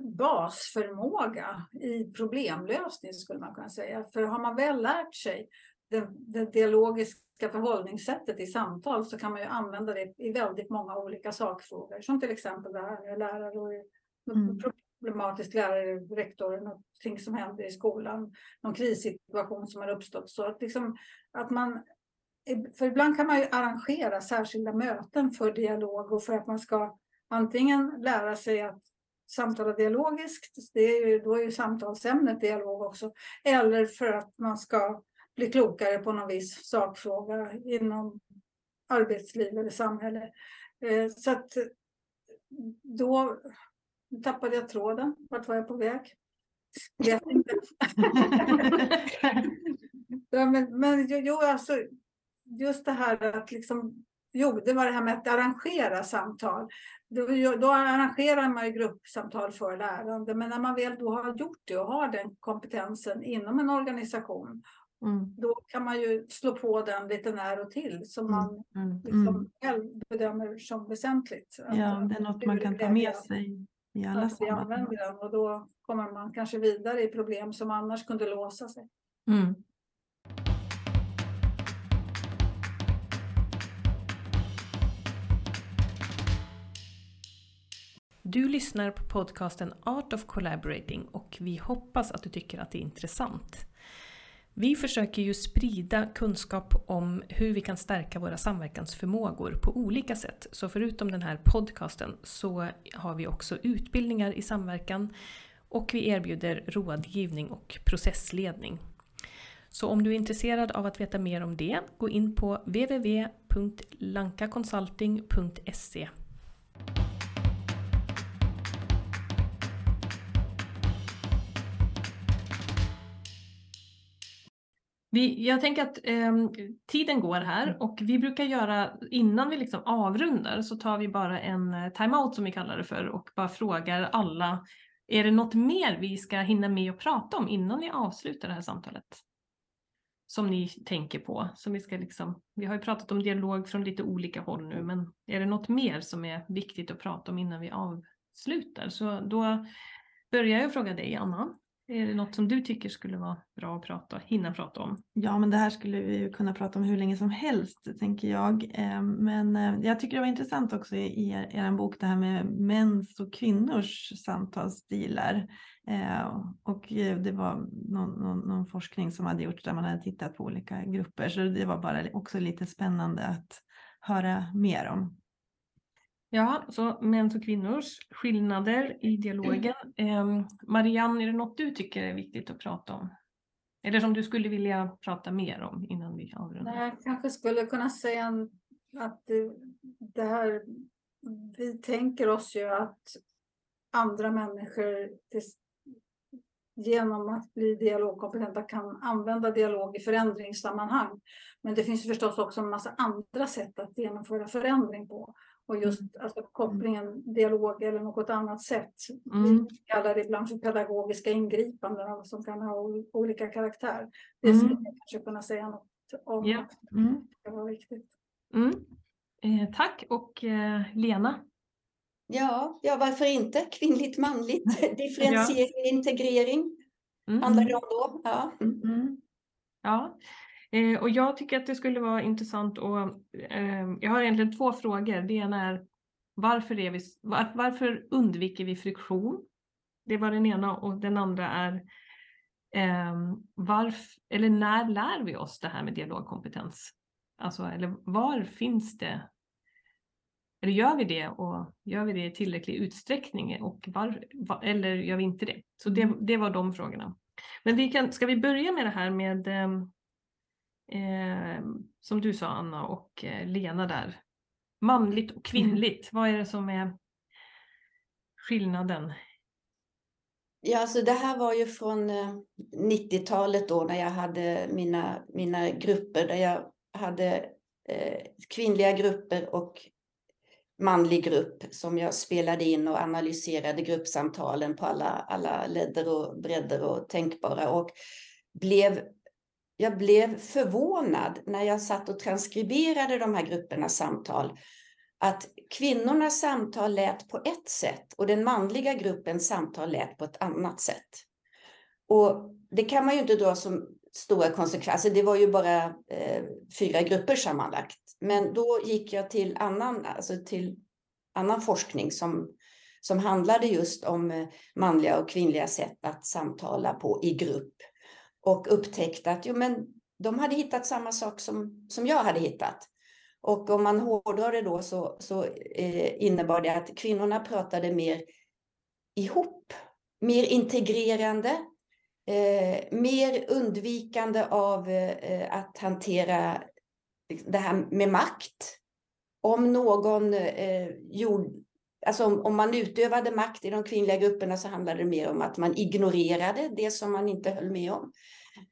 basförmåga i problemlösning skulle man kunna säga. För har man väl lärt sig det, det dialogiska förhållningssättet i samtal så kan man ju använda det i väldigt många olika sakfrågor. Som till exempel det här med lärare och mm problematisk lärare, rektor, någonting som händer i skolan, någon krissituation som har uppstått. Så att, liksom, att man, för ibland kan man ju arrangera särskilda möten för dialog och för att man ska antingen lära sig att samtala dialogiskt, det är ju, då är ju samtalsämnet dialog också, eller för att man ska bli klokare på någon viss sakfråga inom arbetsliv eller samhälle. Eh, så att då nu tappade jag tråden. Vart var jag på väg? Vet inte. ja, men, men jo, alltså, just det här att liksom, jo, det var det här med att arrangera samtal. Då, då arrangerar man ju gruppsamtal för lärande, men när man väl då har gjort det och har den kompetensen inom en organisation, mm. då kan man ju slå på den lite när och till som mm, man mm. Liksom mm. själv bedömer som väsentligt. Ja, det är något man kan ta med sig i alla att vi använder den och då kommer man kanske vidare i problem som annars kunde låsa sig. Mm. Du lyssnar på podcasten Art of Collaborating och vi hoppas att du tycker att det är intressant. Vi försöker ju sprida kunskap om hur vi kan stärka våra samverkansförmågor på olika sätt. Så förutom den här podcasten så har vi också utbildningar i samverkan och vi erbjuder rådgivning och processledning. Så om du är intresserad av att veta mer om det, gå in på www.lankaconsulting.se Vi, jag tänker att eh, tiden går här mm. och vi brukar göra, innan vi liksom avrundar så tar vi bara en eh, timeout som vi kallar det för och bara frågar alla, är det något mer vi ska hinna med att prata om innan vi avslutar det här samtalet? Som ni tänker på, som vi ska liksom, vi har ju pratat om dialog från lite olika håll nu, men är det något mer som är viktigt att prata om innan vi avslutar? Så då börjar jag fråga dig, Anna. Är det något som du tycker skulle vara bra att prata, hinna prata om? Ja, men det här skulle vi kunna prata om hur länge som helst, tänker jag. Ehm, men eh, jag tycker det var intressant också i er, er bok det här med mäns och kvinnors samtalsstilar. Ehm, och eh, det var någon, någon, någon forskning som hade gjorts där man hade tittat på olika grupper, så det var bara också lite spännande att höra mer om. Ja, så mäns och kvinnors skillnader i dialogen. Eh, Marianne, är det något du tycker är viktigt att prata om? Eller som du skulle vilja prata mer om innan vi avrundar? Jag kanske skulle kunna säga att det, det här, vi tänker oss ju att andra människor genom att bli dialogkompetenta kan använda dialog i förändringssammanhang. Men det finns förstås också en massa andra sätt att genomföra förändring på. Och just alltså, kopplingen, dialog eller något annat sätt. Mm. Vi kallar det ibland för pedagogiska ingripanden som kan ha ol- olika karaktär. Det Mm. skulle jag kanske kunna säga något om. Ja. Mm. Det var viktigt. Mm. Eh, tack och eh, Lena. Ja, ja, varför inte? Kvinnligt, manligt, differentiering, integrering Mm. handlar det om då. Ja. Mm. Ja, eh, och jag tycker att det skulle vara intressant och eh, jag har egentligen två frågor. Det ena är varför, är vi, var, varför undviker vi friktion? Det var den ena och den andra är eh, varf, eller när lär vi oss det här med dialogkompetens? Alltså, eller var finns det? Eller gör vi det och gör vi det i tillräcklig utsträckning och var, va, eller gör vi inte det? Så det, det var de frågorna. Men vi kan, ska vi börja med det här med, eh, eh, som du sa Anna och eh, Lena där, manligt och kvinnligt. Vad är det som är skillnaden? Ja, alltså det här var ju från eh, 90-talet då när jag hade mina, mina grupper där jag hade eh, kvinnliga grupper och manlig grupp som jag spelade in och analyserade gruppsamtalen på alla, alla ledder och bredder och tänkbara och blev jag blev förvånad när jag satt och transkriberade de här gruppernas samtal att kvinnornas samtal lät på ett sätt och den manliga gruppens samtal lät på ett annat sätt. Och det kan man ju inte dra som stora konsekvenser. Alltså, det var ju bara eh, fyra grupper sammanlagt. Men då gick jag till annan, alltså till annan forskning som, som handlade just om eh, manliga och kvinnliga sätt att samtala på i grupp. Och upptäckte att jo, men de hade hittat samma sak som, som jag hade hittat. Och om man hårdrar det då så, så eh, innebar det att kvinnorna pratade mer ihop, mer integrerande, eh, mer undvikande av eh, att hantera det här med makt. Om någon eh, gjorde, alltså om, om man utövade makt i de kvinnliga grupperna så handlade det mer om att man ignorerade det som man inte höll med om.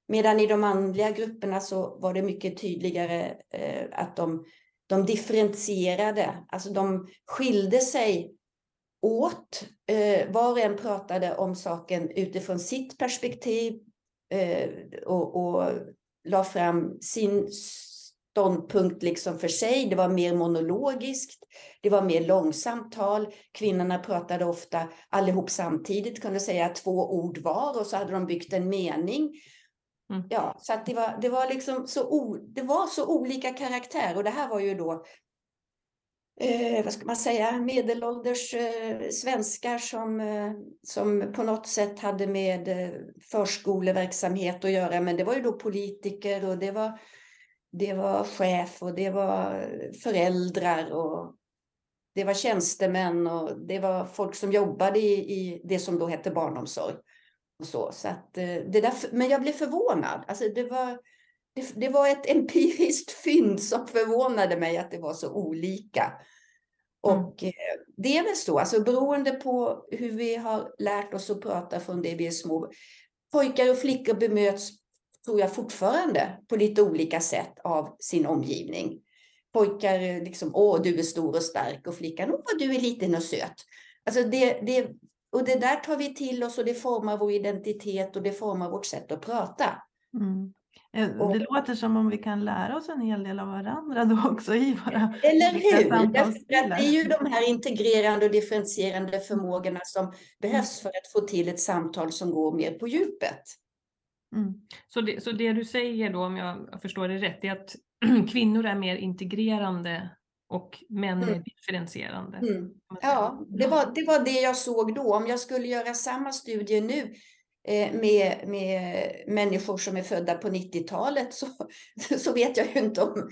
Medan i de manliga grupperna så var det mycket tydligare eh, att de, de differentierade, alltså de skilde sig åt. Eh, var och en pratade om saken utifrån sitt perspektiv eh, och, och la fram sin ståndpunkt liksom för sig. Det var mer monologiskt, det var mer långsamt tal. Kvinnorna pratade ofta allihop samtidigt, kunde säga två ord var och så hade de byggt en mening. Mm. Ja, så det var, det var liksom så, o, det var så olika karaktär och det här var ju då eh, vad ska man säga, medelålders eh, svenskar som, eh, som på något sätt hade med eh, förskoleverksamhet att göra. Men det var ju då politiker och det var, det var chef och det var föräldrar och det var tjänstemän och det var folk som jobbade i, i det som då hette barnomsorg. Och så. Så att, eh, det där, men jag blev förvånad. Alltså det, var, det, det var ett empiriskt fynd som förvånade mig att det var så olika. Och eh, det är väl så, alltså beroende på hur vi har lärt oss att prata från det vi är små. Pojkar och flickor bemöts, tror jag fortfarande, på lite olika sätt av sin omgivning. Pojkar liksom, åh du är stor och stark och flickan, åh du är liten och söt. Alltså det, det, och det där tar vi till oss och det formar vår identitet och det formar vårt sätt att prata. Mm. Eh, Det låter som om vi kan lära oss en hel del av varandra då också i våra Eller hur? Därför det är ju de här integrerande och differentierande förmågorna som behövs för att få till ett samtal som går mer på djupet. Mm. Så det, så det du säger då, om jag förstår det rätt, är att kvinnor är mer integrerande och män är Mm. differentierande. Mm. Ja, det var, det var det jag såg då. Om jag skulle göra samma studie nu eh, med, med människor som är födda på 90-talet så, så vet jag ju inte om...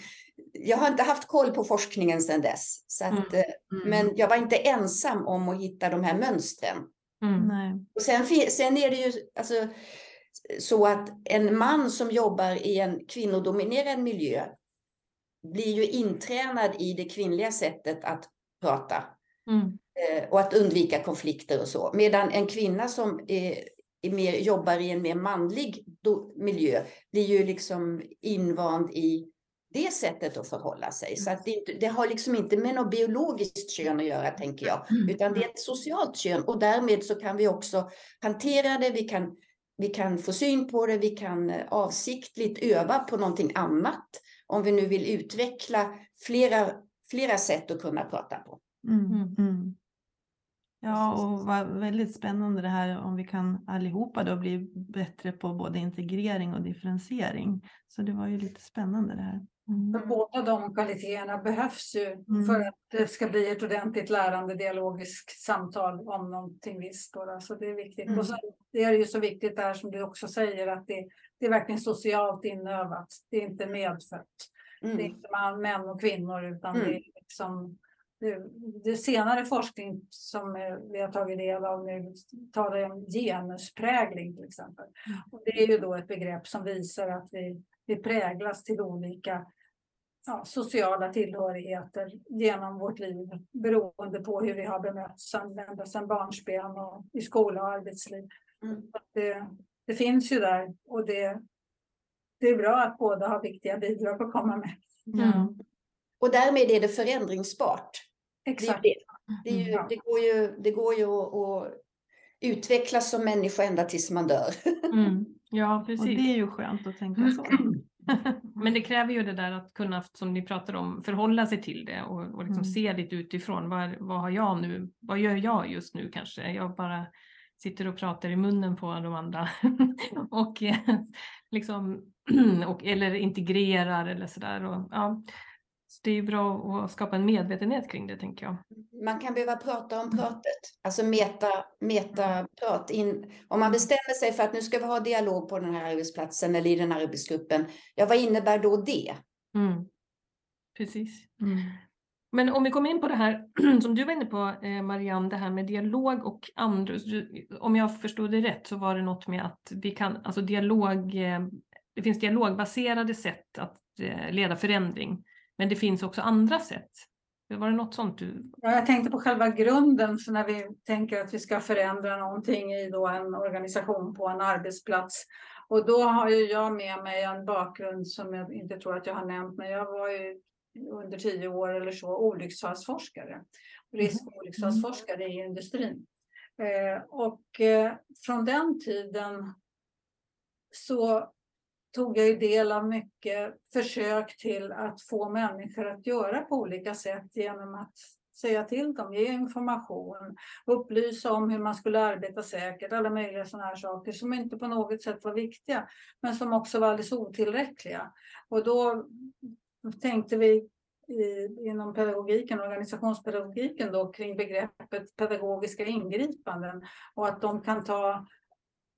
Jag har inte haft koll på forskningen sedan dess. Så att, Mm. eh, Mm. Men jag var inte ensam om att hitta de här mönstren. Mm. Och sen, sen är det ju alltså, så att en man som jobbar i en kvinnodominerad miljö blir ju intränad i det kvinnliga sättet att prata Mm. eh, och att undvika konflikter och så. Medan en kvinna som är, är mer, jobbar i en mer manlig do, miljö blir ju liksom invand i det sättet att förhålla sig. Så att det, det har liksom inte med något biologiskt kön att göra, tänker jag, utan det är ett socialt kön och därmed så kan vi också hantera det, vi kan, vi kan få syn på det, vi kan eh, avsiktligt öva på någonting annat om vi nu vill utveckla flera, flera sätt att kunna prata på. Mm. Mm. Mm. Ja, och vad väldigt spännande det här om vi kan allihopa då bli bättre på både integrering och differentiering. Så det var ju lite spännande det här. Mm. För båda de kvaliteterna behövs ju Mm. för att det ska bli ett ordentligt lärande dialogiskt samtal om någonting visst. Då, så det är viktigt. Mm. Och så det är ju så viktigt där som du också säger att det, det är verkligen socialt inövat. Det är inte medfött. Det är Mm. inte man, män och kvinnor utan Mm. det är liksom det, det senare forskning som eh, vi har tagit del av nu talar om genusprägling till exempel. Mm. Och det är ju då ett begrepp som visar att vi, vi präglas till olika ja, sociala tillhörigheter genom vårt liv beroende på hur vi har bemötts ända sedan barnsben och i skola och arbetsliv. Mm. Det, det finns ju där och det, det är bra att båda har viktiga bidrag att komma med. Ja. Och därmed är det förändringsbart. Exakt. det. Det, är ju, Ja. det, går ju, det går ju att, att utvecklas som människa ända tills man dör. Mm. Ja, Och precis. det är ju skönt att tänka så. Men det kräver ju det där att kunna, som ni pratar om, förhålla sig till det och, och liksom Mm. se lite utifrån. Vad, vad har jag nu? Vad gör jag just nu kanske? Jag bara sitter och pratar i munnen på de andra. och eh, liksom, och, eller integrerar eller sådär. Och, ja. Så det är ju bra att skapa en medvetenhet kring det tänker jag. Man kan behöva prata om pratet, alltså meta, meta prat. In, om man bestämmer sig för att nu ska vi ha dialog på den här arbetsplatsen eller i den här arbetsgruppen, ja vad innebär då det? Mm. Precis. Mm. Men om vi kommer in på det här som du var inne på eh, Marianne, det här med dialog och andra. Om jag förstod det rätt så var det något med att vi kan, alltså dialog, eh, det finns dialogbaserade sätt att eh, leda förändring. Men det finns också andra sätt. Var det något sånt du... Ja, jag tänkte på själva grunden för när vi tänker att vi ska förändra någonting i då en organisation på en arbetsplats. Och då har ju jag med mig en bakgrund som jag inte tror att jag har nämnt, men jag var ju under tio år eller så olycksfallsforskare. Risk och olycksfallsforskare i industrin. Eh, och eh, från den tiden så tog jag ju del av mycket försök till att få människor att göra på olika sätt genom att säga till dem, ge information, upplysa om hur man skulle arbeta säkert, alla möjliga sådana här saker som inte på något sätt var viktiga, men som också var alldeles otillräckliga. Och då tänkte vi i, inom pedagogiken, organisationspedagogiken då, kring begreppet pedagogiska ingripanden och att de kan ta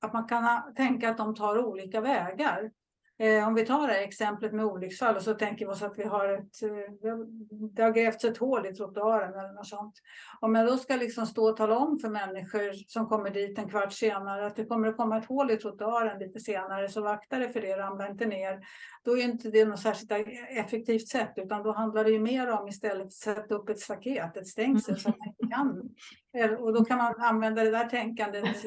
att man kan tänka att de tar olika vägar. Eh, om vi tar det här exemplet med olycksfall och så tänker vi oss att vi har ett, eh, det har grävts ett hål i trottoaren eller något sånt. Om jag då ska liksom stå och tala om för människor som kommer dit en kvart senare att det kommer att komma ett hål i trottoaren lite senare så vakta dig för det, ramla inte ner. Då är inte det något särskilt effektivt sätt utan då handlar det ju mer om istället att sätta upp ett staket, ett stängsel att man inte kan. Och då kan man använda det där tänkandet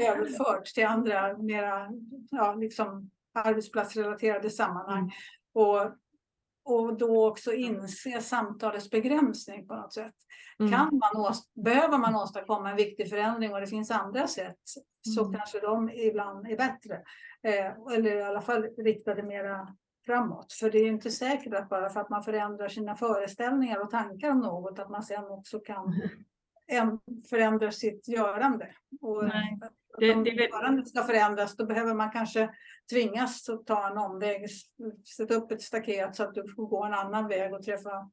överfört till andra mera ja, liksom arbetsplatsrelaterade sammanhang. Och, och då också inse samtalets begränsning på något sätt. Mm. Kan man behöver man åstadkomma en viktig förändring och det finns andra sätt så Mm. kanske de ibland är bättre. Eh, eller i alla fall riktade mera framåt. För det är ju inte säkert att bara för att man förändrar sina föreställningar och tankar om något att man sen också kan en, förändra sitt görande. Och Nej, att det- om det väl- görandet ska förändras då behöver man kanske tvingas att ta en omväg, sätta upp ett staket så att du får gå en annan väg och träffa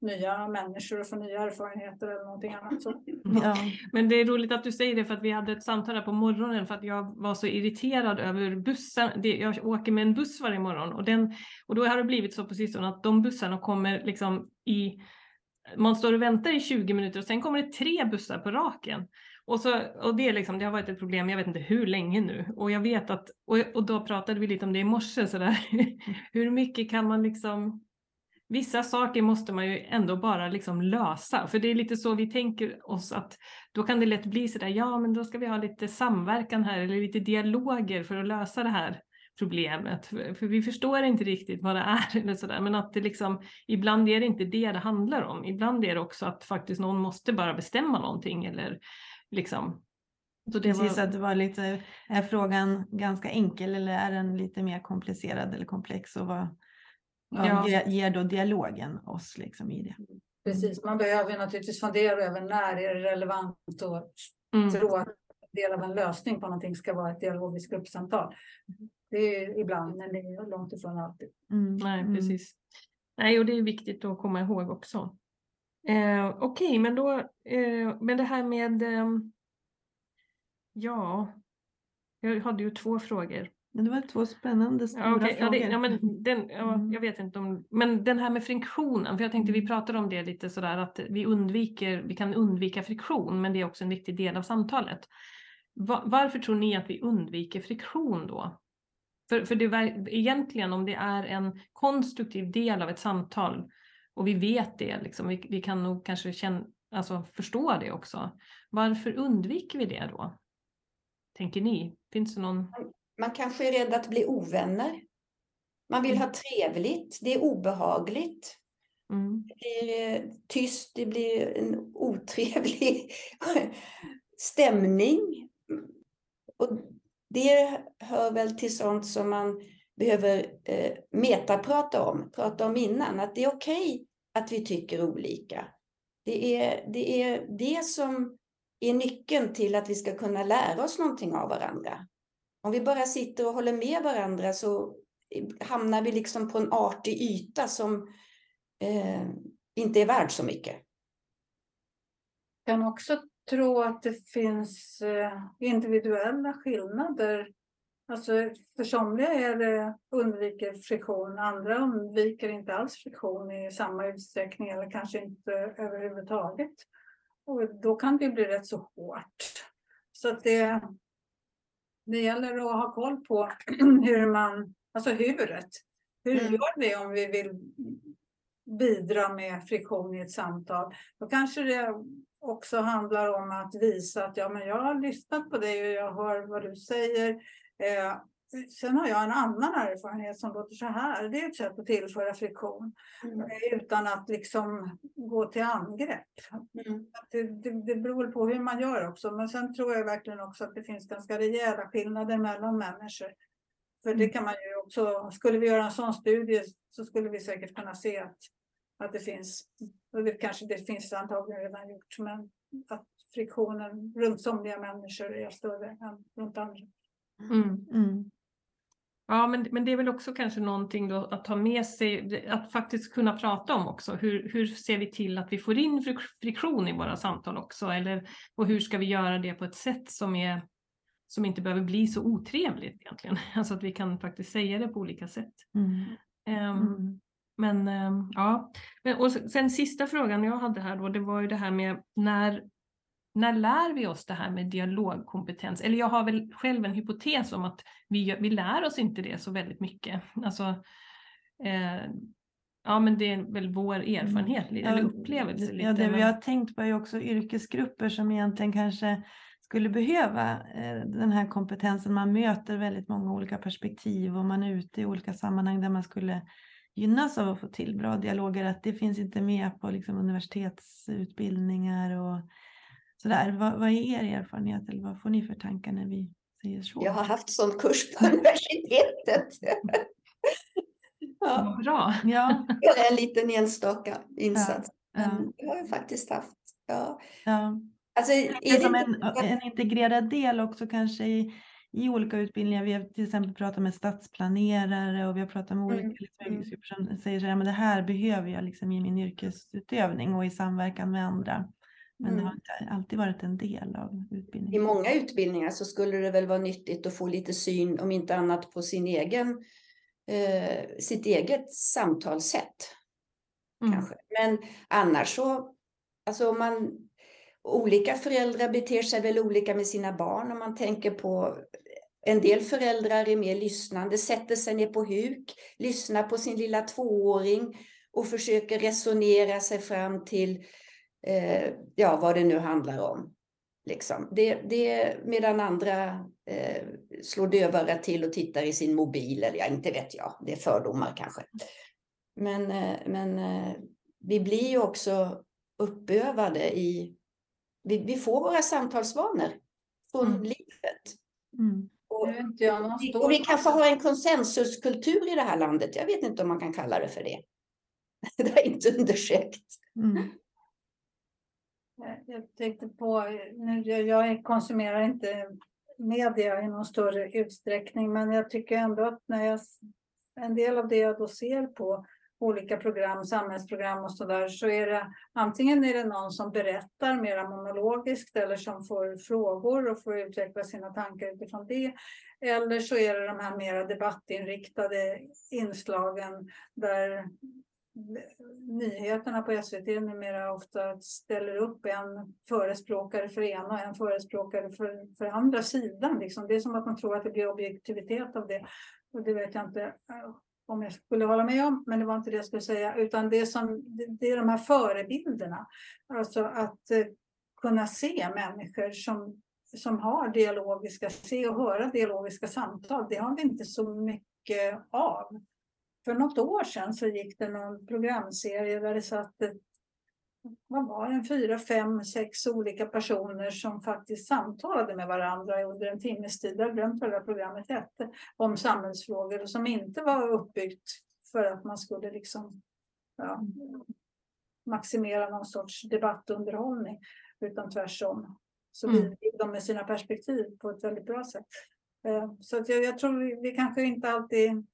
nya människor och få nya erfarenheter eller någonting annat. Så. Ja. Men det är roligt att du säger det för att vi hade ett samtal här på morgonen för att jag var så irriterad över bussen. Jag åker med en buss varje morgon och, den, och då har det blivit så på sistone att de bussarna kommer liksom i man står och väntar i 20 minuter och sen kommer det tre bussar på raken. Och, så, och det, är liksom, det har varit ett problem, jag vet inte hur länge nu. Och jag vet att, och, och då pratade vi lite om det i morse, så där. hur mycket kan man liksom Vissa saker måste man ju ändå bara liksom lösa, för det är lite så vi tänker oss att då kan det lätt bli så där, ja men då ska vi ha lite samverkan här eller lite dialoger för att lösa det här. problemet. För vi förstår inte riktigt vad det är eller sådär. Men att det liksom, ibland är det inte det det handlar om. Ibland är det också att faktiskt någon måste bara bestämma någonting eller liksom. Så det Precis, var... att det var lite, är frågan ganska enkel eller är den lite mer komplicerad eller komplex och vad, vad ja. ger då dialogen oss liksom i det? Precis, man behöver naturligtvis fundera över när är det relevant och mm. tro att del av en lösning på någonting ska vara ett dialogiskt gruppsamtal. Det är ibland, men det är långt ifrån alltid. Mm. Nej, mm. precis. Nej, och det är viktigt att komma ihåg också. Eh, Okej, okay, men då, eh, men det här med, eh, ja, jag hade ju två frågor. Men det var två spännande stora ja, okay. frågor. Ja, det, ja, men den, ja, mm. jag vet inte om, men den här med friktionen, för jag tänkte vi mm. pratade om det lite sådär att vi undviker, vi kan undvika friktion, men det är också en viktig del av samtalet. varför tror ni att vi undviker friktion då? För, för det, egentligen om det är en konstruktiv del av ett samtal och vi vet det, liksom, vi, vi kan nog kanske känna, alltså förstå det också. Varför undviker vi det då? Tänker ni? Finns det någon? Man kanske är rädd att bli ovänner. Man vill ha mm. trevligt, det är obehagligt. Mm. Det blir eh, tyst, det blir en otrevlig stämning. Och det hör väl till sånt som man behöver eh, metaprata om, prata om innan, att det är okej okay att vi tycker olika. Det är, det är det som är nyckeln till att vi ska kunna lära oss någonting av varandra. Om vi bara sitter och håller med varandra så eh, hamnar vi liksom på en artig yta som eh, inte är värd så mycket. Jag kan också tro att det finns eh, individuella skillnader. Alltså för somliga är det undviker friktion, andra undviker inte alls friktion i samma utsträckning eller kanske inte överhuvudtaget. Och då kan det bli rätt så hårt. Så att det, det gäller att ha koll på hur man, alltså huret. Hur mm. gör vi om vi vill bidra med friktion i ett samtal? Då kanske det också handlar om att visa att ja, men jag har lyssnat på dig och jag hör vad du säger. Eh, sen har jag en annan erfarenhet som låter så här. Det är ett sätt att tillföra friktion mm. Eh, utan att liksom gå till angrepp. Mm. Det, det, det beror på hur man gör också. Men sen tror jag verkligen också att det finns ganska rejäla skillnader mellan människor. För det mm. kan man ju också, skulle vi göra en sån studie så skulle vi säkert kunna se att, att det finns och det kanske det finns antagligen redan gjort, men att friktionen runt somliga människor är större än runt andra. Mm. Mm. Ja, men, men det är väl också kanske någonting då att ta med sig, att faktiskt kunna prata om också. Hur, hur ser vi till att vi får in friktion i våra samtal också? Eller, och hur ska vi göra det på ett sätt som, är, som inte behöver bli så otrevligt egentligen? Alltså att vi kan faktiskt säga det på olika sätt. Mm. Um, men ehm, ja, och sen sista frågan jag hade här då, det var ju det här med när, när lär vi oss det här med dialogkompetens? Eller jag har väl själv en hypotes om att vi, vi lär oss inte det så väldigt mycket. Alltså, eh, ja men det är väl vår mm. erfarenhet mm. eller upplevelse. Lite, ja, det vi har tänkt på är också yrkesgrupper som egentligen kanske skulle behöva eh, den här kompetensen. Man möter väldigt många olika perspektiv och man är ute i olika sammanhang där man skulle gynnas av att få till bra dialoger, att det finns inte med på liksom universitetsutbildningar och sådär. Vad, vad är er erfarenhet eller vad får ni för tankar när vi säger så? Jag har haft sån kurs på universitetet. ja. Bra. Ja. En liten enstaka insats. Ja. Ja. Det har jag faktiskt haft. Ja. Ja. Alltså, det är som en, en integrerad del också kanske i i olika utbildningar. Vi har till exempel pratat med stadsplanerare och vi har pratat med olika mm. liksom, mm. som säger så här, men det här behöver jag liksom i min yrkesutövning och i samverkan med andra. Men mm. det har inte alltid varit en del av utbildningen. I många utbildningar så skulle det väl vara nyttigt att få lite syn, om inte annat på sin egen, eh, sitt eget samtalssätt. Mm. Kanske. Men annars så, alltså man olika föräldrar beter sig väl olika med sina barn om man tänker på en del föräldrar är mer lyssnande, sätter sig ner på huk, lyssnar på sin lilla tvååring och försöker resonera sig fram till eh, ja, vad det nu handlar om. Liksom. Det, det, medan andra eh, slår dövörat till och tittar i sin mobil, eller ja, inte vet jag, det är fördomar kanske. Men, eh, men eh, vi blir ju också uppövade i, vi, vi får våra samtalsvanor från Mm. livet. Mm. Och, och vi kanske har en konsensuskultur i det här landet. Jag vet inte om man kan kalla det för det. Det är inte undersökt. Mm. Eh, jag tänkte på, nu, jag, konsumerar inte media i någon större utsträckning, men jag tycker ändå att när jag, en del av det jag då ser på olika program, samhällsprogram och sådär, så är det antingen är det någon som berättar mera monologiskt eller som får frågor och får utveckla sina tankar utifrån det. Eller så är det de här mera debattinriktade inslagen där nyheterna på SVT numera ofta ställer upp en förespråkare för ena och en förespråkare för, för andra sidan. Liksom. Det är som att man tror att det blir objektivitet av det. Och det vet jag inte eh, om jag skulle hålla med om, men det var inte det jag skulle säga. Utan det, som, det, det är de här förebilderna. Alltså att eh, kunna se människor som, som har dialogiska, se och höra dialogiska samtal. Det har vi inte så mycket av för något år sedan så gick det någon programserie där det satt ett, vad var det, fyra, fem, sex olika personer som faktiskt samtalade med varandra under en timmes tid. Jag har glömt vad det där programmet hette. Om samhällsfrågor och som inte var uppbyggt för att man skulle liksom ja, maximera någon sorts debattunderhållning utan tvärtom. Så Mm. bidrog de med sina perspektiv på ett väldigt bra sätt. Eh, Så jag, jag tror vi, vi kanske inte alltid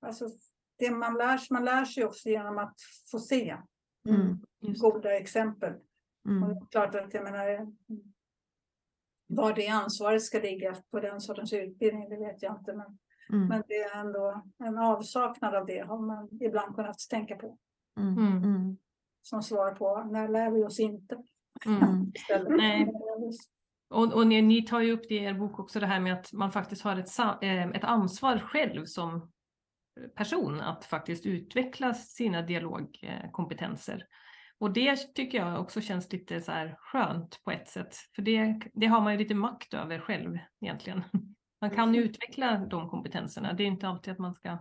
Alltså, det man lär, sig- man lär sig också genom att få se Mm. Goda exempel. Och Mm. det är klart att jag menar, var det ansvaret ska ligga på den sortens utbildning, det vet jag inte. Men, Mm. men det är ändå en avsaknad av det har man ibland kunnat tänka på. Mm. Mm. Mm. Som svar på när lär vi oss inte? Mm. Nej. Och, och ni, ni tar ju upp det i er bok också det här med att man faktiskt har ett, eh, ett ansvar själv som person att faktiskt utveckla sina dialogkompetenser. Och det tycker jag också känns lite så här skönt på ett sätt. För det, det har man ju lite makt över själv egentligen. Man kan ju utveckla de kompetenserna. Det är inte alltid att man ska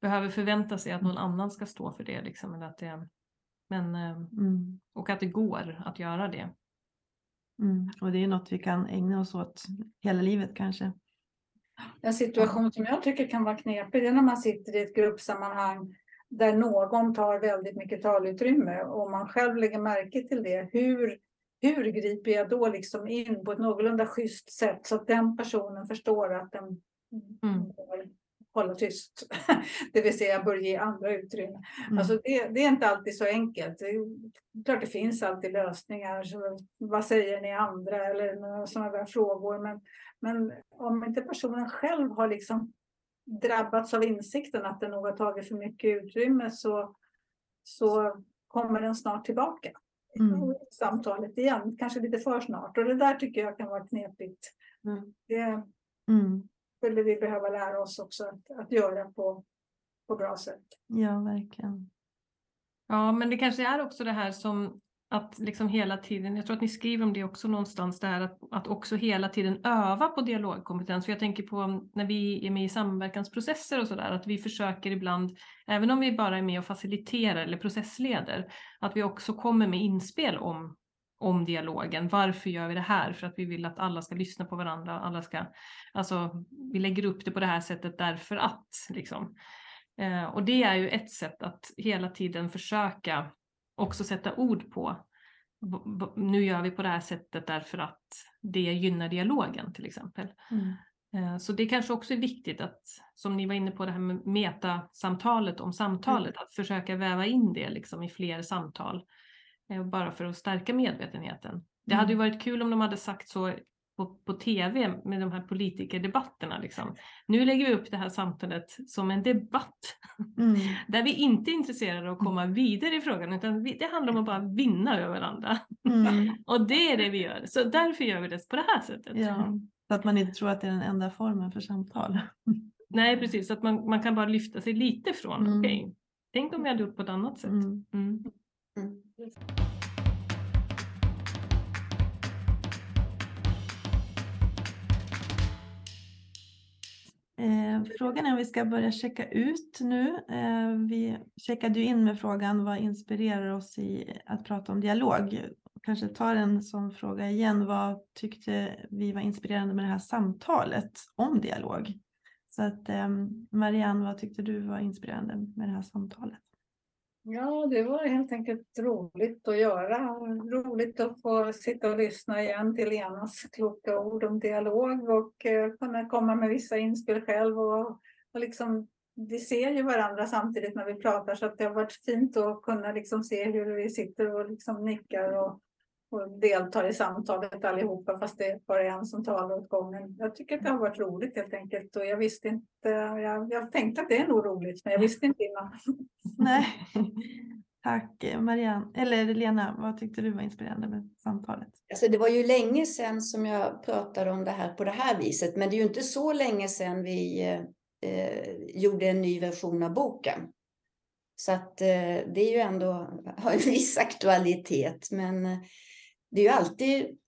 behöver förvänta sig att någon annan ska stå för det. Liksom, eller att det men, eh, Mm. och att det går att göra det. Mm. Och det är något vi kan ägna oss åt hela livet kanske. En situation som jag tycker kan vara knepig det är när man sitter i ett gruppsammanhang där någon tar väldigt mycket talutrymme och man själv lägger märke till det. Hur, hur griper jag då liksom in på ett någorlunda schysst sätt så att den personen förstår att den Mm hålla tyst. Det vill säga bör ge andra utrymme. Mm. Alltså det, det är inte alltid så enkelt. Det är klart det finns alltid lösningar. Så vad säger ni andra? Eller sådana där frågor. Men, men om inte personen själv har liksom drabbats av insikten att den nog har tagit för mycket utrymme så, så kommer den snart tillbaka. Mm. Samtalet igen, kanske lite för snart. Och det där tycker jag kan vara knepigt. Mm. Det Mm skulle vi behöva lära oss också att, att göra på, på bra sätt. Ja, verkligen. Ja, men det kanske är också det här som att liksom hela tiden, jag tror att ni skriver om det också någonstans, det här att, att också hela tiden öva på dialogkompetens. För jag tänker på när vi är med i samverkansprocesser och sådär, att vi försöker ibland, även om vi bara är med och faciliterar eller processleder, att vi också kommer med inspel om, om dialogen. Varför gör vi det här? För att vi vill att alla ska lyssna på varandra, alla ska, alltså vi lägger upp det på det här sättet därför att, liksom. Eh, och det är ju ett sätt att hela tiden försöka också sätta ord på nu gör vi på det här sättet därför att det gynnar dialogen till exempel. Mm. Eh, Så det kanske också är viktigt att, som ni var inne på det här med metasamtalet om samtalet, att försöka väva in det liksom i fler samtal. Eh, Bara för att stärka medvetenheten. Det hade ju varit kul om de hade sagt så på, på tv med de här politikerdebatterna. Liksom. Nu lägger vi upp det här samtalet som en debatt Mm. där vi inte är intresserade av att komma vidare i frågan utan vi, det handlar om att bara vinna över varandra. Mm. Och det är det vi gör. Så därför gör vi det på det här sättet. Ja, så att man inte tror att det är den enda formen för samtal. Nej precis, så att man, man kan bara lyfta sig lite från, Mm. okej, tänk om vi hade gjort på ett annat sätt. Mm. Eh, frågan är om vi ska börja checka ut nu. Eh, vi checkade ju in med frågan vad inspirerar oss i att prata om dialog? Kanske tar en sån fråga igen. Vad tyckte vi var inspirerande med det här samtalet om dialog? Så att eh, Marianne, vad tyckte du var inspirerande med det här samtalet? Ja, det var helt enkelt roligt att göra. Roligt att få sitta och lyssna igen till Lenas kloka ord om dialog och eh, kunna komma med vissa inspel själv. Och, och liksom, vi ser ju varandra samtidigt när vi pratar så att det har varit fint att kunna liksom se hur vi sitter och liksom nickar och, och deltar i samtalet allihopa fast det är bara en som talar åt gången. Jag tycker att det har varit roligt helt enkelt och jag visste inte, jag, jag tänkte att det är nog roligt men jag visste inte innan. Nej. Tack Marianne, eller Lena, vad tyckte du var inspirerande med samtalet? Alltså det var ju länge sedan som jag pratade om det här på det här viset, men det är ju inte så länge sedan vi eh, gjorde en ny version av boken. Så att eh, det är ju ändå, har en viss aktualitet, men eh, det är ju alltid,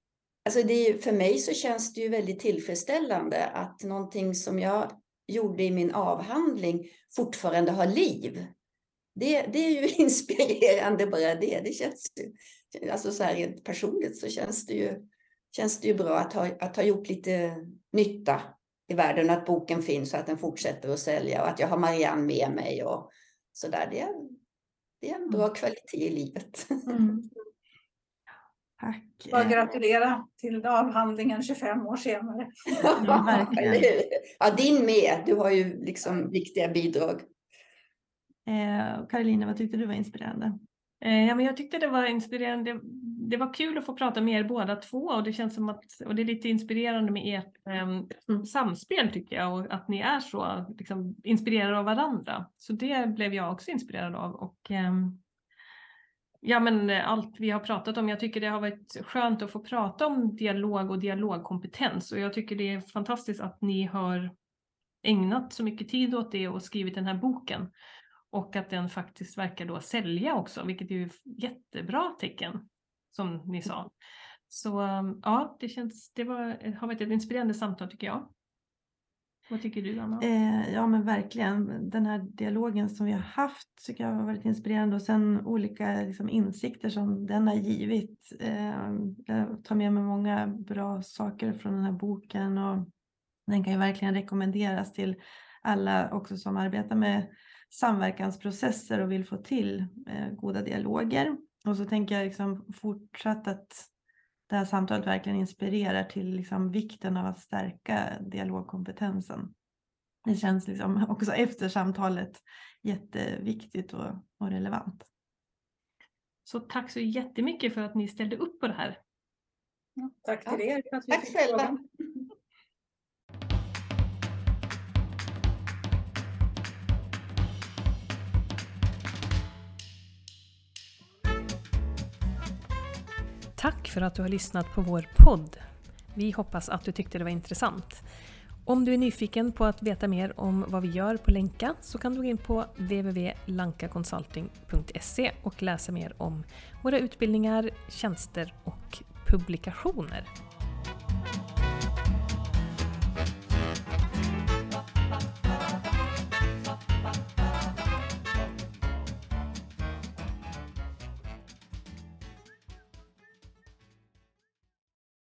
alltså det är, för mig så känns det ju väldigt tillfredsställande att någonting som jag gjorde i min avhandling fortfarande har liv. Det, det är ju inspirerande bara det. Det känns ju, alltså så här rent personligt så känns det ju, känns det ju bra att ha, att ha gjort lite nytta i världen, att boken finns och att den fortsätter att sälja och att jag har Marianne med mig och så där. Det, det är en bra kvalitet i livet. Mm. Tack. Bara gratulera till avhandlingen 25 år senare. Ja, ja, din med. Du har ju liksom viktiga bidrag. Eh, Karolina, vad tyckte du var inspirerande? Eh, ja, men jag tyckte det var inspirerande. Det var kul att få prata med er båda två och det känns som att, och det är lite inspirerande med ert eh, samspel tycker jag och att ni är så liksom, inspirerade av varandra. Så det blev jag också inspirerad av och eh, ja, men eh, allt vi har pratat om. Jag tycker det har varit skönt att få prata om dialog och dialogkompetens och jag tycker det är fantastiskt att ni har ägnat så mycket tid åt det och skrivit den här boken. Och att den faktiskt verkar då sälja också, vilket är ju jättebra tecken, som ni sa. Så ja, det, känns, det var, har varit ett inspirerande samtal tycker jag. Vad tycker du Anna? Eh, ja men verkligen, den här dialogen som vi har haft tycker jag har varit inspirerande och sen olika liksom, insikter som den har givit. Eh, jag tar med mig många bra saker från den här boken och den kan ju verkligen rekommenderas till alla också som arbetar med samverkansprocesser och vill få till eh, goda dialoger. Och så tänker jag liksom fortsatt att det här samtalet verkligen inspirerar till liksom vikten av att stärka dialogkompetensen. Det känns liksom också efter samtalet jätteviktigt och, och relevant. Så tack så jättemycket för att ni ställde upp på det här. tack till er. tack själva. Tack för att du har lyssnat på vår podd. Vi hoppas att du tyckte det var intressant. Om du är nyfiken på att veta mer om vad vi gör på Länka så kan du gå in på www.lankaconsulting.se och läsa mer om våra utbildningar, tjänster och publikationer.